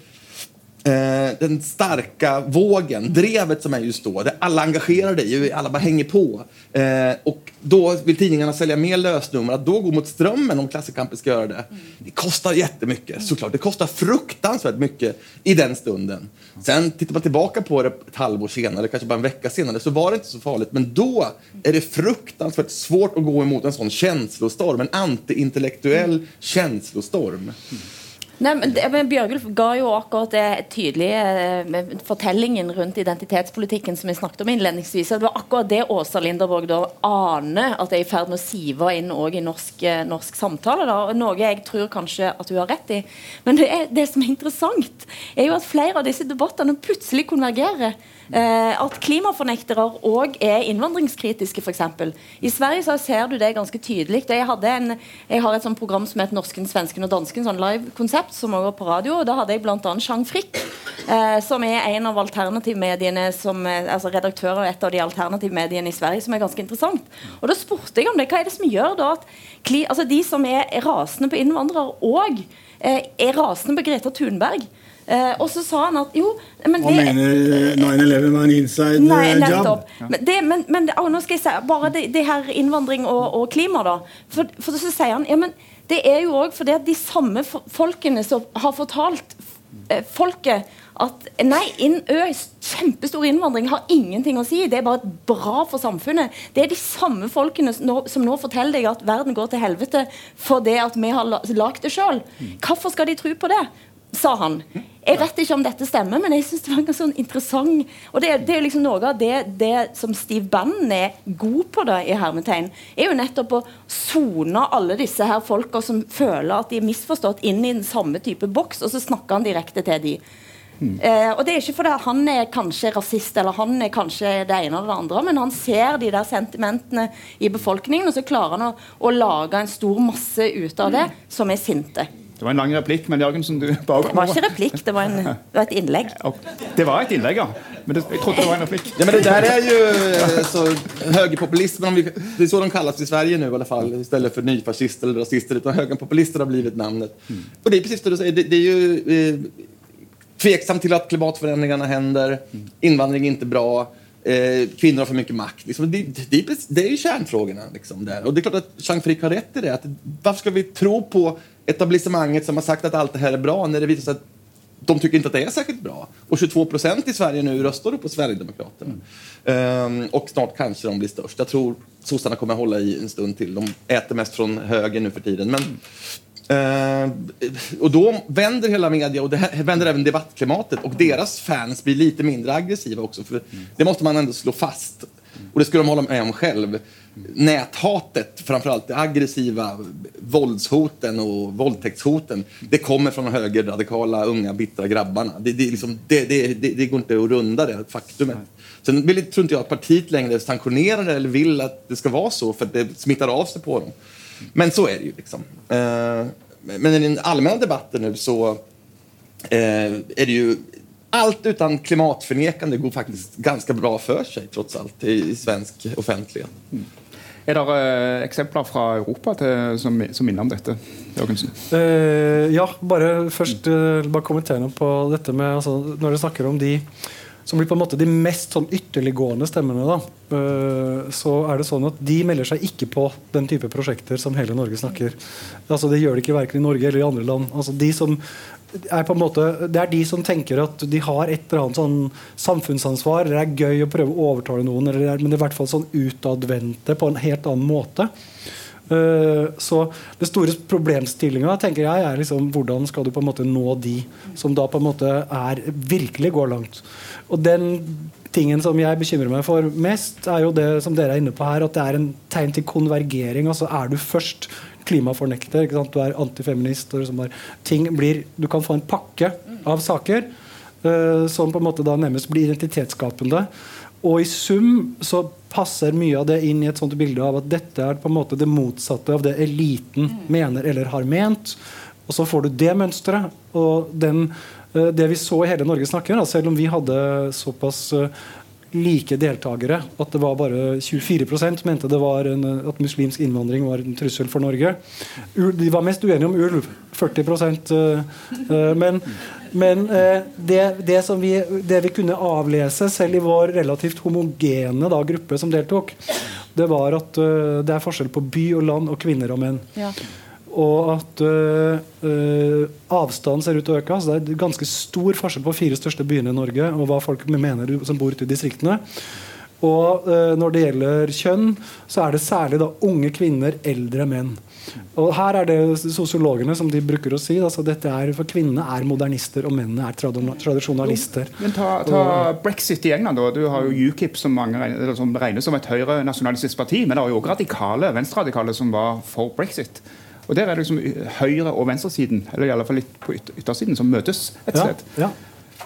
Eh, den starka vågen, drevet som är just då, där alla engagerade dig, alla bara hänger på. Eh, och då vill tidningarna sälja mer lösnummer, att då gå mot strömmen om Klassekampen ska göra det. Det kostar jättemycket såklart, det kostar fruktansvärt mycket i den stunden. Sen tittar man tillbaka på det ett halvår senare, kanske bara en vecka senare, så var det inte så farligt. Men då är det fruktansvärt svårt att gå emot en sån känslostorm, en antiintellektuell känslostorm. Nei, men, Bjørgulf ga jo akkurat det tydelige eh, fortellingen rundt identitetspolitikken som vi snakket om innledningsvis. Det var akkurat det Åsa Linderborg da aner at er i ferd med å sive inn i norsk, eh, norsk samtale. Da. Noe jeg tror kanskje at hun har rett i. Men det, er, det som er interessant, er jo at flere av disse debattene plutselig konvergerer. Eh, at klimafornektere òg er innvandringskritiske, f.eks. I Sverige så ser du det ganske tydelig. Jeg, en, jeg har et sånt program som heter 'Norsken, svensken og dansken', sånn live-konsept, som også går på radio. og Da hadde jeg bl.a. Jean Frick, eh, som er en av alternativmediene som, altså redaktør av et av de alternativmediene i Sverige, som er ganske interessant. Og Da spurte jeg om det. Hva er det som gjør da at altså de som er rasende på innvandrere, òg eh, er rasende på Greta Thunberg? Uh, og så sa han at jo men Han mener 9-11 var en inside nei, eh, job? Men, det, men, men å, nå skal jeg si bare det, det her innvandring og, og, klima, da. For, for så sier han ja, men det er jo òg fordi at de samme folkene som har fortalt eh, folket at nei, inn, ø, kjempestor innvandring har ingenting å si. Det er bare bra for samfunnet. Det er de samme folkene som nå, som nå forteller deg at verden går til helvete fordi at vi har lagd det sjøl. Hvorfor skal de tro på det? Sa han. Jeg vet ikke om dette stemmer, men jeg synes det var ganske sånn interessant. Og det, det er liksom Noe av det, det, som Steve Bannon er god på, da, i hermetegn, er jo nettopp å sone alle disse her folka som føler at de er misforstått, inn i den samme type boks, og så snakker han direkte til de. Mm. Eh, og det er ikke fordi han er kanskje rasist eller han er kanskje det ene eller det andre, men han ser de der sentimentene i befolkningen, og så klarer han å, å lage en stor masse ut av det, som er sinte. Det var en lang replikk, men Jørgensen, du bare Det var ikke replikk, det var, en, det var et innlegg. Det var et innlegg, ja. Men det, jeg trodde det var en replikk. Ja, men det der er jo eh, så högerpopulismen, det er så de kalles i Sverige nu i alla fall, istället för nyfascister eller rasister, utan högerpopulister har blivit namnet. Mm. Och det är precis det du säger, det, det är ju eh, tveksam till att klimatförändringarna händer, mm. invandring är inte bra, Eh, kvinnor har för mycket makt. Liksom, det, det, det, är ju kärnfrågorna. Liksom, där. Och det är klart att Jean Frick har rätt i det. Att, varför ska vi tro på etablissemanget som har sagt att allt det här är bra när det visar sig att de tycker inte att det är särskilt bra. Och 22 procent i Sverige nu röstar på Sverigedemokraterna. Mm. Um, och snart kanske de blir störst. Jag tror sossarna kommer hålla i en stund till. De äter mest från höger nu för tiden. Men, uh, och då vänder hela media och det här, vänder även debattklimatet och deras fans blir lite mindre aggressiva också. För. Det måste man ändå slå fast. Och det skulle de hålla med om själv näthatet, framförallt det aggressiva våldshoten och våldtäktshoten, det kommer från de högerradikala, unga, bittra grabbarna. Det, det, liksom, det, det, går inte att runda det faktumet. Sen vill, tror inte jag att partiet längre sanktionerar det eller vill att det ska vara så, för det smittar av sig på dem. Men så är det ju. Liksom. Eh, men i den allmänna debatten nu så eh, är det ju allt utan klimatförnekande går faktiskt ganska bra för sig trots allt i, svensk offentlighet. Mm. Er det uh, eksempler fra Europa til, som, som, minner om dette? Uh, ja, bare først uh, bare kommentere på dette med altså, Når dere snakker om de som blir på en måte de mest sånn ytterliggående stemmene, da, så er det sånn at de melder seg ikke på den type prosjekter som hele Norge snakker. Altså Det gjør de ikke verken i Norge eller i andre land. Altså De som er på en måte, det er de som tenker at de har et eller annet sånn samfunnsansvar, eller det er gøy å prøve å overtale noen, eller, men det er i hvert fall sånn utadvendte på en helt annen måte. Uh, så det store problemstillinga tenker jeg er liksom, hvordan skal du på en måte nå de som da på en måte er virkelig går langt. Og den tingen som jeg bekymrer meg for mest, er jo det som dere er inne på her, at det er en tegn til konvergering. altså Er du først klimafornekter, du er antifeminist og liksom ting blir, Du kan få en pakke av saker uh, som på en måte da nærmest blir identitetsskapende. Og i sum så passer mye av det inn i et sånt bilde av at dette er på en måte det motsatte av det eliten mener eller har ment. Og så får du det mønsteret. Og den, det vi så i hele Norge snakker, da, selv om vi hadde såpass uh, like deltakere. At det var bare 24% mente det var en, at muslimsk innvandring var en trussel for Norge. De var mest uenige om ulv. 40 uh, uh, Men, men det, det, som vi, det, vi, kunne avlese, selv i vår relativt homogene da, gruppe som deltok, det var at det er forskjell på by og land og kvinner og menn. Ja og at øh, avstanden ser ut til å øke. Altså det er ganske stor forskjell på fire største byene i Norge og hva folk mener som bor ute i distriktene. Og øh, når det gjelder kjønn, så er det særlig da unge kvinner, eldre menn. Og her er det sosiologene som de bruker å si. Altså dette er, for Kvinnene er modernister, og mennene er tradisjonalister. Men ta, ta Brexit i England. da. Du har jo UKIP, som, regnes som et høyre-nasjonalistisk parti. Men det var jo også radikale, venstreradikale som var for brexit. Og Der er det liksom høyre- og venstresiden, eller i alle fall litt på yttersiden, som møtes et sted. Ja, ja.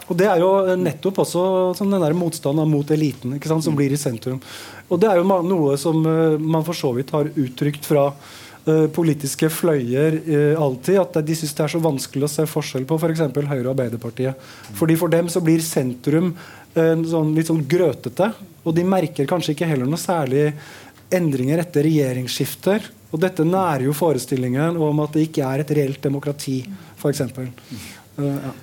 Og Det er jo nettopp også sånn, den der motstanden mot eliten ikke sant, som mm. blir i sentrum. Og Det er jo noe som uh, man for så vidt har uttrykt fra uh, politiske fløyer uh, alltid, at de syns det er så vanskelig å se forskjell på f.eks. For Høyre og Arbeiderpartiet. Fordi For dem så blir sentrum sånn, litt sånn grøtete, og de merker kanskje ikke heller noe særlig endringer etter regjeringsskifter. Og dette nærer jo forestillingen om at det ikke er et reelt demokrati, f.eks. Uh, ja.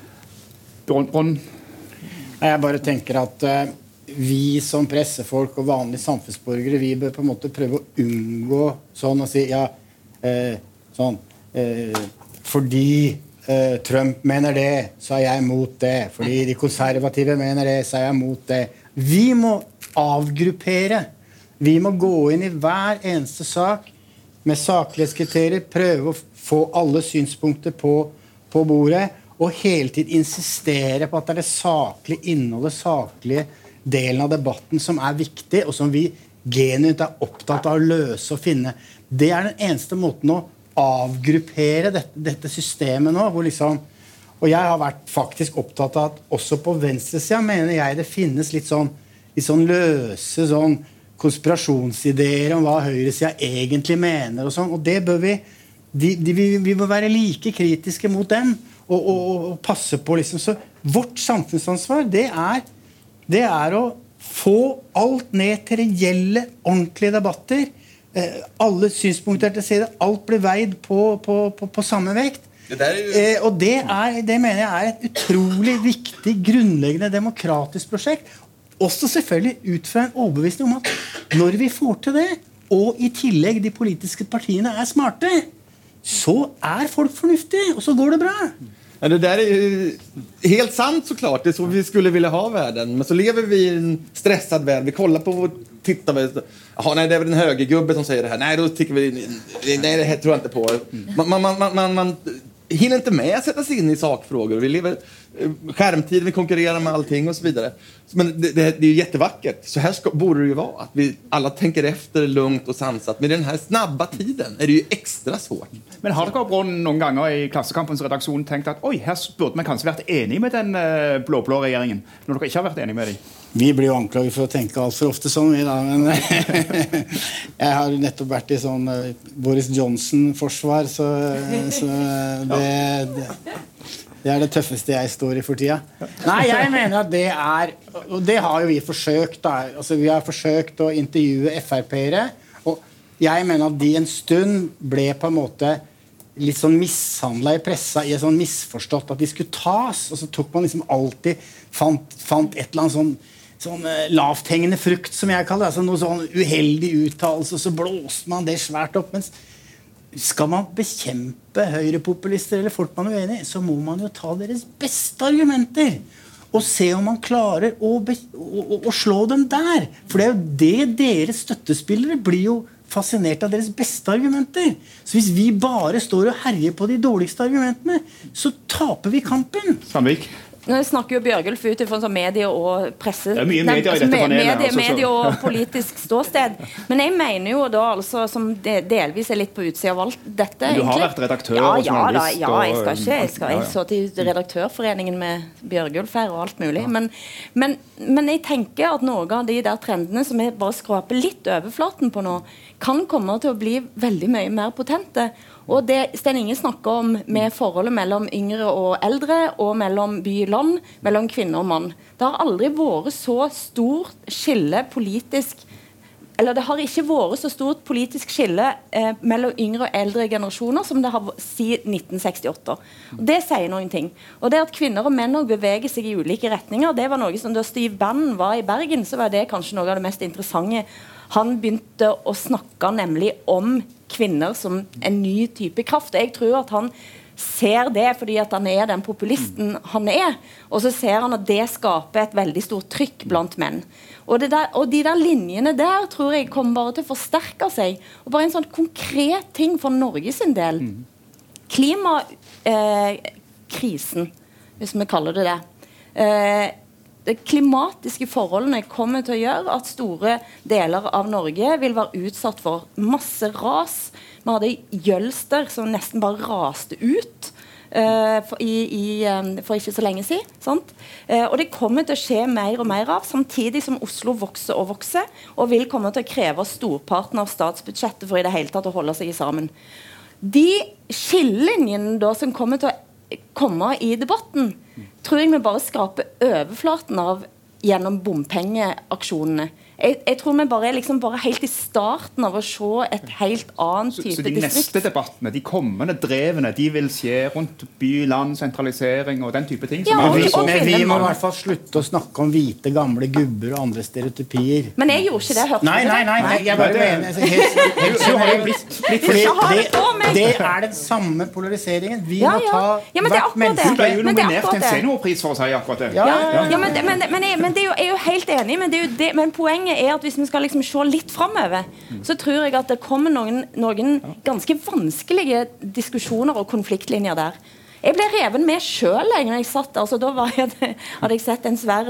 Jeg bare tenker at uh, vi som pressefolk og vanlige samfunnsborgere vi bør på en måte prøve å unngå sånn å si ja, uh, sånn Fordi Trump mener det, så er jeg mot det. Fordi de konservative mener det, så er jeg mot det. Vi må avgruppere. Vi må gå inn i hver eneste sak med saklighetskriterier, prøve å få alle synspunkter på, på bordet. og hele tiden insistere på at det er det saklige innholdet, saklige delen av debatten som er viktig, og som vi genuint er opptatt av å løse og finne. Det er den eneste måten å avgruppere dette, dette systemet nå. hvor liksom og jeg har vært faktisk opptatt av at også på venstresida mener jeg det finnes litt sånn, litt sånn løse sånn konspirasjonsideer om hva høyresida egentlig mener. Og sånn, og det bør vi, de, de, vi, vi må være like kritiske mot dem og, og, og passe på. liksom, så Vårt samfunnsansvar det er, det er å få alt ned til reelle, ordentlige debatter. Eh, alle synspunkter til side. Alt blir veid på, på, på, på samme vekt. Det der... eh, og det, er, det, mener jeg er et utrolig viktig, grunnleggende demokratisk prosjekt. Også selvfølgelig ut fra en overbevisning om at når vi får til det, og i tillegg de politiske partiene er smarte, så er folk fornuftige, og så går det bra. Ja, det der er helt sant, så klart. Det er så vi skulle ville ha verden. Men så lever vi i en stresset verden. Vi kollar på og tittar. Aha, nej, det er vel en högergubbe som sier det her. Nei, vi... Det tror jeg ikke på. Man, man, man, man hinner inte med att sätta sig in i sakfrågor. Vi lever eh, skärmtid, vi konkurrerar med allting och så vidare. Men det, det, det är jättevackert. Så här ska, borde det ju vara. Att vi alla tänker efter lugnt och sansat. Men i den här snabba tiden är det ju extra svårt. Men har dere Brun, noen ganger i Klassekampens redaksjon tenkt at oi, her burde vi kanskje vært enige med den blåblå blå-blå regjeringen? Når dere ikke har vært enige med dem? Vi blir jo anklaget for å tenke altfor ofte sånn, vi da. Men jeg har nettopp vært i sånn uh, Boris Johnson-forsvar, så, så det, det, det, er det tøffeste jeg står i for tida. Nei, jeg mener at det er Og det har jo vi forsøkt. da. Altså, vi har forsøkt å intervjue Frp-ere. Og jeg mener at de en stund ble på en måte litt sånn mishandla i pressa i sånn misforstått at de skulle tas. Og så tok man liksom alltid fant, fant et eller annet sånn sånn uh, lavthengende frukt, som jeg kaller det. Altså noe sånn uheldig uttalelse, så blåste man det svært opp. mens skal man bekjempe høyrepopulister eller folk man er uenig i, så må man jo ta deres beste argumenter. Og se om man klarer å, å, å slå dem der. For det er jo det deres støttespillere blir jo fascinert av deres beste argumenter. Så hvis vi bare står og herjer på de dårligste argumentene, så taper vi kampen. Sandvik? Nå snakker jo Bjørgulf ut fra sånn medie- og presse... Det er mye medier i dette panelet. Medie, altså, medie og politisk ståsted. Men jeg mener jo da altså, som delvis er litt på utsida av alt dette Men Du har vært redaktør ja, og journalist? Ja, da, ja, jeg skal ikke Jeg, skal, jeg så til Redaktørforeningen med Bjørgulf her og alt mulig. Men, men, men, jeg tenker at noen av de der trendene som jeg bare skraper litt overflaten på nå, kan komme til å bli veldig mye mer potente. Og det Sten Inge snakker om med forholdet mellom yngre og eldre, og mellom by og land, mellom kvinne og mann. Det har aldri vært så stort skille politisk eller Det har ikke vært så stort politisk skille eh, mellom yngre og eldre generasjoner som det har siden 1968. Og det sier noen ting. Og det at Kvinner og menn beveger seg i ulike retninger, det var noe som Da Steve Bannon var i Bergen, så var det kanskje noe av det mest interessante. Han begynte å snakke nemlig om kvinner som en ny type kraft. Jeg tror at han ser det fordi at han er den populisten han er. Og så ser han at det skaper et veldig stort trykk blant menn. Og, der, og de der linjene der tror jeg kommer bare til å forsterke seg. Og bare en sånn konkret ting for Norges del. Klimakrisen, eh, hvis vi kaller det det. Eh, de klimatiske forholdene kommer til å gjøre at store deler av Norge vil være utsatt for masse ras. Vi hadde Jølster som nesten bare raste ut. Uh, for, i, i, um, for, ikke så lenge siden. Uh, og det kommer til å skje mer og mer av, samtidig som Oslo vokser og vokser, og vil komme til å kreve storparten av statsbudsjettet for i det hele tatt å holde seg sammen. De skillelinjene som kommer til å komme i debatten, tror jeg vi bare skraper overflaten av gjennom bompengeaksjonene. Jeg, jeg, tror vi bare er liksom bare helt i starten av å se et helt annet type distrikt. Så de distrikt. neste debattene, de kommende drevene, de vil skje rundt by, land, sentralisering og den type ting? Ja, men vi, men vi må i hvert fall slutte å snakke om hvite, gamle gubber og andre stereotypier. Men jeg gjorde ikke det. Hørte nei, nei, nei, nei, jeg bare mener helt, helt generelt. Det, det er den samme polariseringen. Vi ja, må ta ja, hvert menneske Du ble jo nominert til en seniorpris for å si akkurat det. Ja, men, men, men, men, det er jo, jeg er jo helt enig, men, det er jo det, men poenget poenget er at hvis vi skal liksom se litt framover, så tror jeg at det kommer noen, noen ganske vanskelige diskusjoner og konfliktlinjer der. Jeg ble reven med sjøl. Altså, da jeg, hadde jeg sett en svær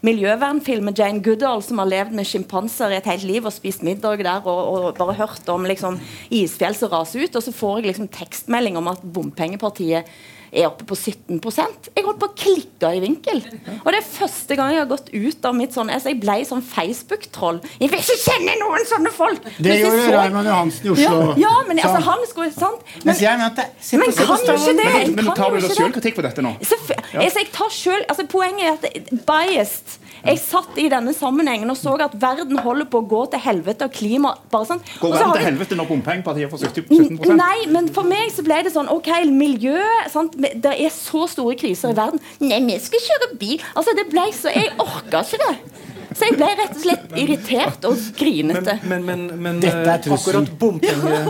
miljøvernfilm med Jane Goodall som har levd med sjimpanser i et helt liv og spist middag der og, og bare hørt om liksom, isfjell som raser ut. Og så får jeg liksom tekstmelding om at bompengepartiet er oppe på 17% Jeg holdt på å klikke i vinkel. Og det er første gang jeg har gått ut av mitt sånn altså Jeg ble sånn Facebook-troll. Jeg vil ikke kjenne noen sånne folk! Det gjorde så... Raymond Johansen i Oslo. Ja, ja men altså, han skulle sant? Men, men, jeg mente, men kan jo ikke det! Men, men tar du da sjølkritikk på dette nå? Så, altså, jeg tar selv, altså, poenget er at biased jeg satt i denne sammenhengen og så at verden holder på å gå til helvete, og klima bare sånn. Går verden til helvete når bompengepartiet får 17 Nei, men for meg så ble det sånn OK, miljø sant? Det er så store kriser i verden. Nei, vi skal kjøre bil. Altså, det ble så Jeg orka ikke det. Så jeg ble rett og slett irritert og grinete. Men, men, men, men akkurat bompenge,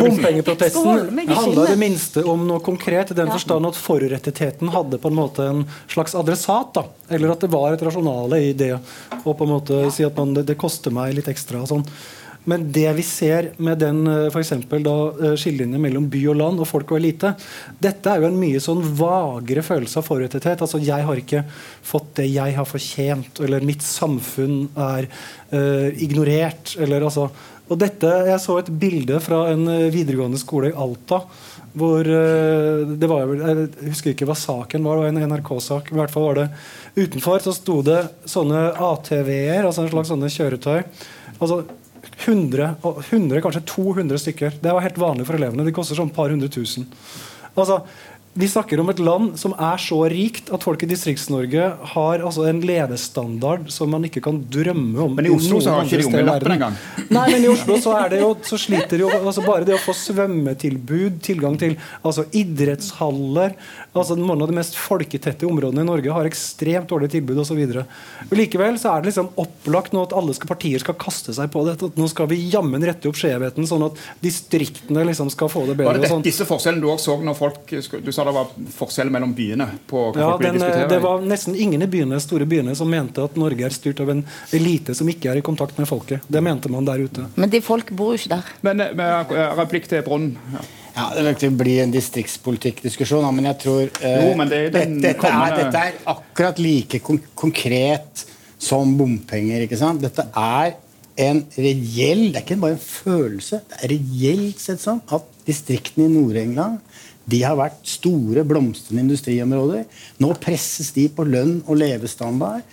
bompengeprotesten handla det minste om noe konkret, i den forstand at forrettettheten hadde på en måte en slags adressat. da, Eller at det var et rasjonale i det å på en måte si at man, det, det koster meg litt ekstra. og sånn. Men det vi ser med den eh, for da, eh, skillelinjen mellom by og land og folk og elite, dette er jo en mye sånn vagere følelse av forrettethet. Altså, jeg har ikke fått det jeg har fortjent, eller mitt samfunn er uh, ignorert. Eller, altså, og dette, Jeg så et bilde fra en videregående skole i Alta. hvor det var, Jeg husker ikke hva saken var, det var en NRK-sak. i hvert fall var det Utenfor så sto det sånne ATV-er, altså en slags sånne kjøretøy. altså 100, 100, kanskje 200 stykker. Det var helt vanlig for elevene. De koster sånn et par hundre tusen. Altså, vi snakker om et land som er så rikt at folk i Distrikts-Norge har altså en levestandard som man ikke kan drømme om. Men i Oslo så har ikke de ungelappen engang. Nei, men i Oslo så, er det jo, så sliter jo altså Bare det å få svømmetilbud, tilgang til altså idrettshaller altså Noen av de mest folketette områdene i Norge har ekstremt dårlige tilbud osv. Likevel så er det liksom opplagt nå at alle skal, partier skal kaste seg på dette. at Nå skal vi jammen rette opp skjevheten, sånn at distriktene liksom skal få det bedre. Var det disse forskjellene du også så når folk du sa det var forskjell mellom byene? på hva ja, folk den, Det var nesten ingen i byene, store byene som mente at Norge er styrt av en elite som ikke er i kontakt med folket. Det mente man der ute. Men de folk bor jo ikke der. Men eh, med replikk til Brunn. Ja. Ja, Det vil bli en distriktspolitikkdiskusjon, men jeg tror eh, jo, men det dette, dette, er, dette, er, akkurat like kon konkret som bompenger. ikke sant? Dette er en reell Det er ikke bare en følelse. Det er reelt sett sånn at distriktene i Nord-England de har vært store, blomstrende industriområder. Nå presses de på lønn og levestandard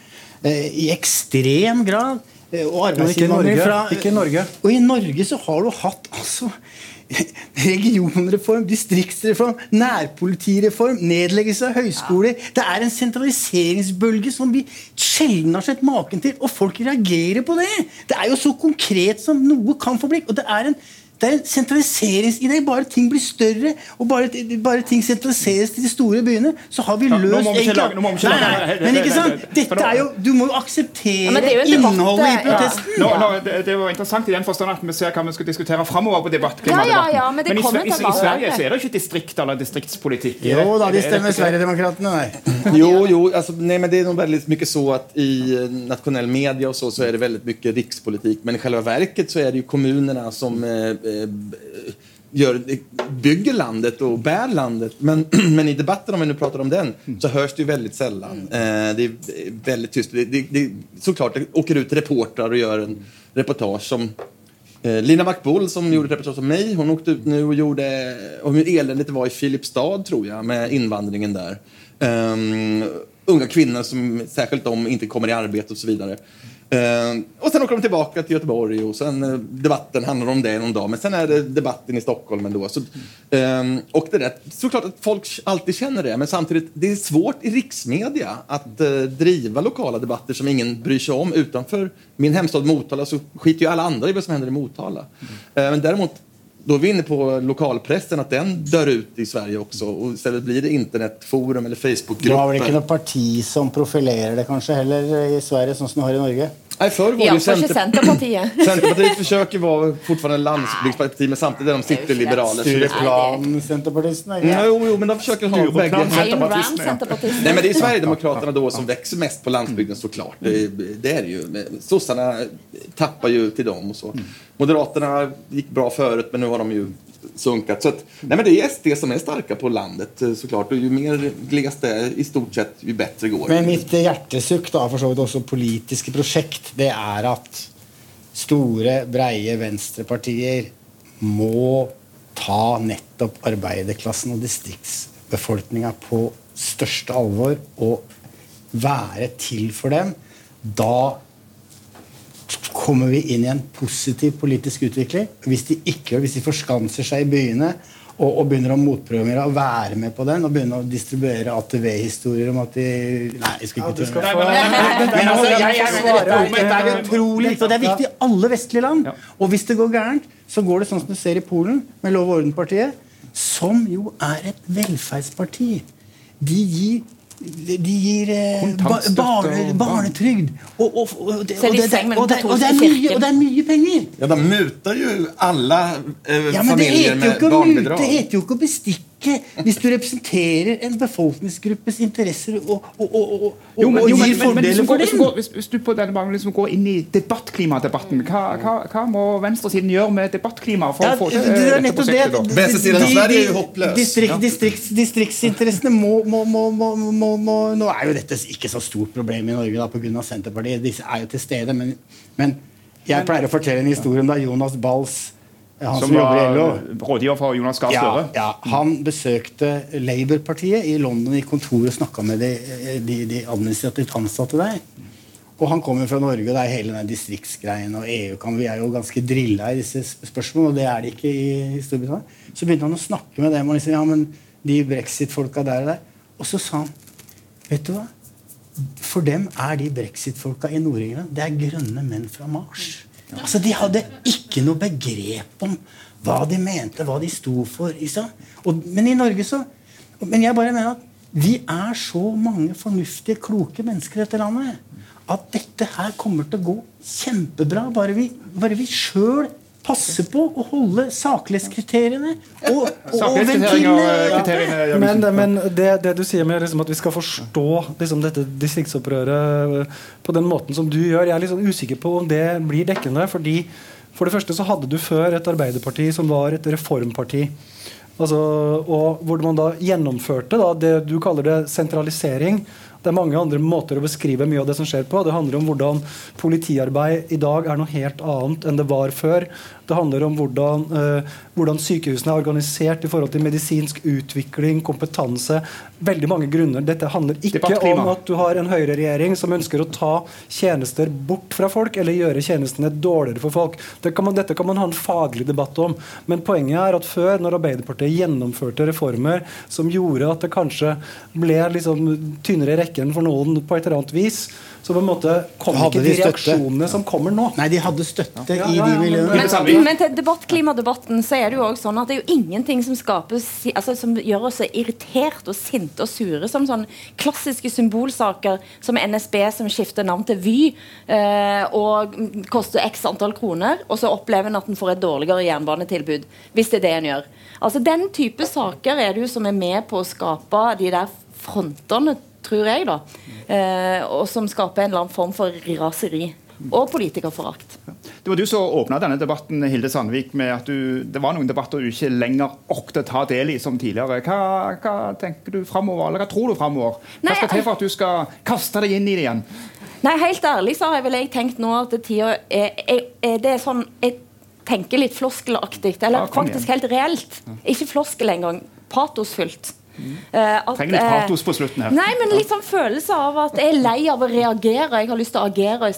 eh, i ekstrem grad. Eh, og arbeidsgiver fra Ikke i Norge. Og i Norge så har du hatt altså regionreform, distriktsreform, nærpolitireform, nedleggelse av høyskoler. Det er en sentraliseringsbølge som vi sjelden har sett maken til. Og folk reagerer på det! Det er jo så konkret som noe kan få blikk. Og det er en det er en sentraliseringsidé. Bare ting blir større, og bare, bare, ting sentraliseres til de store byene, så har vi løst ja, egentlig nei, nei, Men ikke sant? Dette er jo, Du må jo akseptere ja, jo innholdet i protesten. Ja. Nå, nå, det, det var interessant i den forstand at vi ser hva vi skal diskutere framover på debattklimadebatten. Ja, ja, men, men i, i, i, Sverige så er det ikke distrikt eller distriktspolitikk. Jo da, de stemmer Sverigedemokraterna, nei. jo, jo, altså, nej, men det er nog veldig mye så at i nasjonale medier media så, så er det veldig mye rikspolitikk, Men i selve verket så er det jo kommunene som eh, Eh, gör, bygger landet och bär landet. Men, men i debatten, om vi nu pratar om den, så hörs det ju väldigt sällan. Eh, det är väldigt tyst. Det, det, det, såklart, det åker ut reportrar och gör en reportage som eh, Lina McBull som gjorde reportage om mig, hon åkte ut nu och gjorde om hur eländigt det var i Filipstad, tror jag, med invandringen där. Um, unga kvinnor som, särskilt de, inte kommer i arbete och så vidare. Uh, och sen åker de tillbaka till Göteborg och sen uh, debatten handlar om det någon dag. Men sen är det debatten i Stockholm ändå. Så, uh, och det är såklart att folk alltid känner det. Men samtidigt, det är svårt i riksmedia att uh, driva lokala debatter som ingen bryr sig om. Utanför min hemstad Motala så skiter ju alla andra i vad som händer i Motala. Mm. men däremot då är vi inne på lokalpressen, att den dör ut i Sverige också. Och istället blir det internetforum eller Facebookgrupper. Du har väl inte något parti som profilerar det kanske heller i Sverige som du har i Norge? Nej, förr var det Center... Centerpartiet. Centerpartiet försöker vara fortfarande landsbygdsparti, men samtidigt är de cityliberaler. Stureplan, Centerpartisterna. Ja, jo, jo, men de försöker ha bägge. Nej, men det är Sverigedemokraterna då som växer mest på landsbygden såklart. Det, det är det ju. Sossarna tappar ju till dem och så. Moderaterna gick bra förut, men nu har de ju sunkat. Så att, nej men det är SD som är starka på landet eh, såklart. Och ju mer glest det i stort sett, ju bättre går det. Men mitt hjertesukk, da, for så vidt også politiske prosjekt, det er at store, breie venstrepartier må ta nettopp arbeiderklassen og distriktsbefolkninga på største alvor og være til for dem. Da kommer vi inn i en positiv politisk utvikling. Hvis de ikke hvis de forskanser seg i byene og, og begynner å motprogrammere og være med på den og begynner å distribuere ATV-historier om at de Nei, jeg skal ikke skal Nei, få- men, altså, jeg, jeg, svarer dette, er utrolig viktig, og det er viktig i alle vestlige land. Og hvis det går gærent, så går det sånn som du ser i Polen, med Lov og orden-partiet, som jo er et velferdsparti. De gir de gir eh, ba, barne, og- barnetrygd. Og, og, og, det- og, det- og, det- og, det er mye, og det er mye penger! Ja, de muter jo alle eh, Ja, jo med mute, det heter jo ikke å bestikke hvis du representerer en befolkningsgruppes interesser og, og, og, og, og, Jo, men, og gir men, men hvis, fordeler du for den. hvis, hvis, du på denne banen liksom går inn i debattklimadebatten, hva, hva, hva må venstresiden gjøre med debattklima for Ja, å få til det er dette nettopp prosjektet? det. Venstresiden av De- Sverige er de- jo håpløs. Distrikt, distrikts, distriktsinteressene må, må, må, må, må, må Nå er jo dette ikke så stort problem i Norge da, pga. Senterpartiet. Disse er jo til stede. Men, men jeg pleier å fortelle en historie om da Jonas Bals, han som, Som var rådgiver for Jonas Gahr ja, Støre. ja, Han besøkte Labour-partiet i London i kontoret og snakka med de, de, de administrativt ansatte der. Og han kommer fra Norge, og det er hele den distriktsgreien og EU. Kan, vi er jo ganske drilla i disse spørsmålene, og det er de ikke i, i Storbritannia. Så begynte han å snakke med dem, og liksom, ja, men de brexit-folka der og der. Og så sa han Vet du hva? For dem er de brexit-folka i Nord-England det er grønne menn fra Mars. Altså, De hadde ikke noe begrep om hva de mente, hva de sto for. Og, men i Norge så Men jeg bare mener at vi er så mange fornuftige, kloke mennesker i dette landet at dette her kommer til å gå kjempebra, bare vi, bare sjøl passer på å holde saklighetskriteriene og, og, og ventilene. Men, liksom- men det, det du sier med liksom at vi skal forstå liksom dette distriktsopprøret eh, på den måten som du gjør, jeg er litt sånn usikker på om det blir dekkende. fordi For det første så hadde du før et Arbeiderparti som var et reformparti. Altså, og hvor man da gjennomførte da, det du kaller det sentralisering. Det er mange andre måter å beskrive mye av det som skjer på. Det handler om hvordan politiarbeid i dag er noe helt annet enn det var før. Det handler om hvordan, eh, hvordan sykehusene er organisert i forhold til medisinsk utvikling, kompetanse. Veldig mange grunner. Dette handler ikke om at du har en høyreregjering som ønsker å ta tjenester bort fra folk eller gjøre tjenestene dårligere for folk. Det kan man, dette kan man ha en faglig debatt om. Men poenget er at før, når Arbeiderpartiet gjennomførte reformer som gjorde at det kanskje ble liksom tynnere i rekken for noen på et eller annet vis, så på en måte kom ikke de de støtte? reaksjonene som kommer nå. Nei, de hadde støtte Ja, i ja, de miljøene. men-. Men til debattklimadebatten så er det jo også sånn at det er jo ingenting som skaper altså, som gjør oss så irritert og sinte og sure som sånne klassiske symbolsaker som NSB som skifter navn til Vy eh, og koster x antall kroner, og så opplever en at en får et dårligere jernbanetilbud. Hvis det er det en gjør. Altså Den type saker er det jo som er med på å skape de der frontene, tror jeg, da. Eh, og som skaper en eller annen form for raseri. Og politikerforakt. Det var du som åpna denne debatten Hilde Sandvik, med at du, det var noen debatter du ikke lenger orket å ta del i som tidligere. Hva, hva tenker du fremover, eller hva tror du framover? Hva skal til for at du skal kaste deg inn i det igjen? Nei, helt ærlig så har jeg vel jeg tenkt nå at tida er, er, er Det er sånn Jeg tenker litt floskelaktig, eller Ja, faktisk helt reelt. Ikke floskel engang. Patosfullt. Eh, at, Trenger litt eh, patos på slutten her. Nei, men litt sånn følelse av at jeg er lei av å reagere. Jeg har lyst til å agere i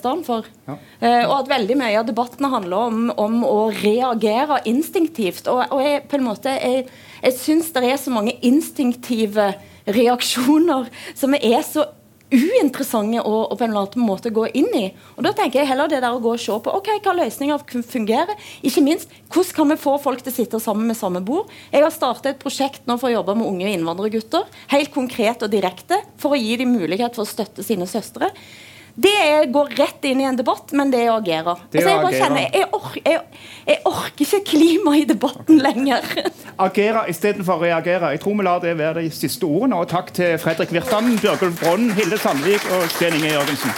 Ja. Eh, og at veldig mye av debattene handler om, om å reagere instinktivt. Og, og jeg, på en måte, jeg, jeg syns det er så mange instinktive reaksjoner som er så uinteressante å, å på en eller annen måte gå inn i. Og Da tenker jeg heller det der å gå og se på ok, hva løsninger fungerer. Ikke minst, hvordan kan vi få folk til å sitte sammen med samme bord? Jeg har startet et prosjekt nå for å jobbe med unge innvandrergutter. Helt konkret og direkte, for å gi dem mulighet for å støtte sine søstre. Det er, går rett inn i en debatt, men det er å agere. Det Altså, jeg bare kjenner, jeg, or jeg, jeg orker ikke klima i debatten lenger. Agere istedenfor å reagere. Jeg tror vi lar det være de siste ordene. Og takk til Fredrik Virtanen, Bjørgulf Brånn, Hilde Sandvik og Sten Inge Jørgensen.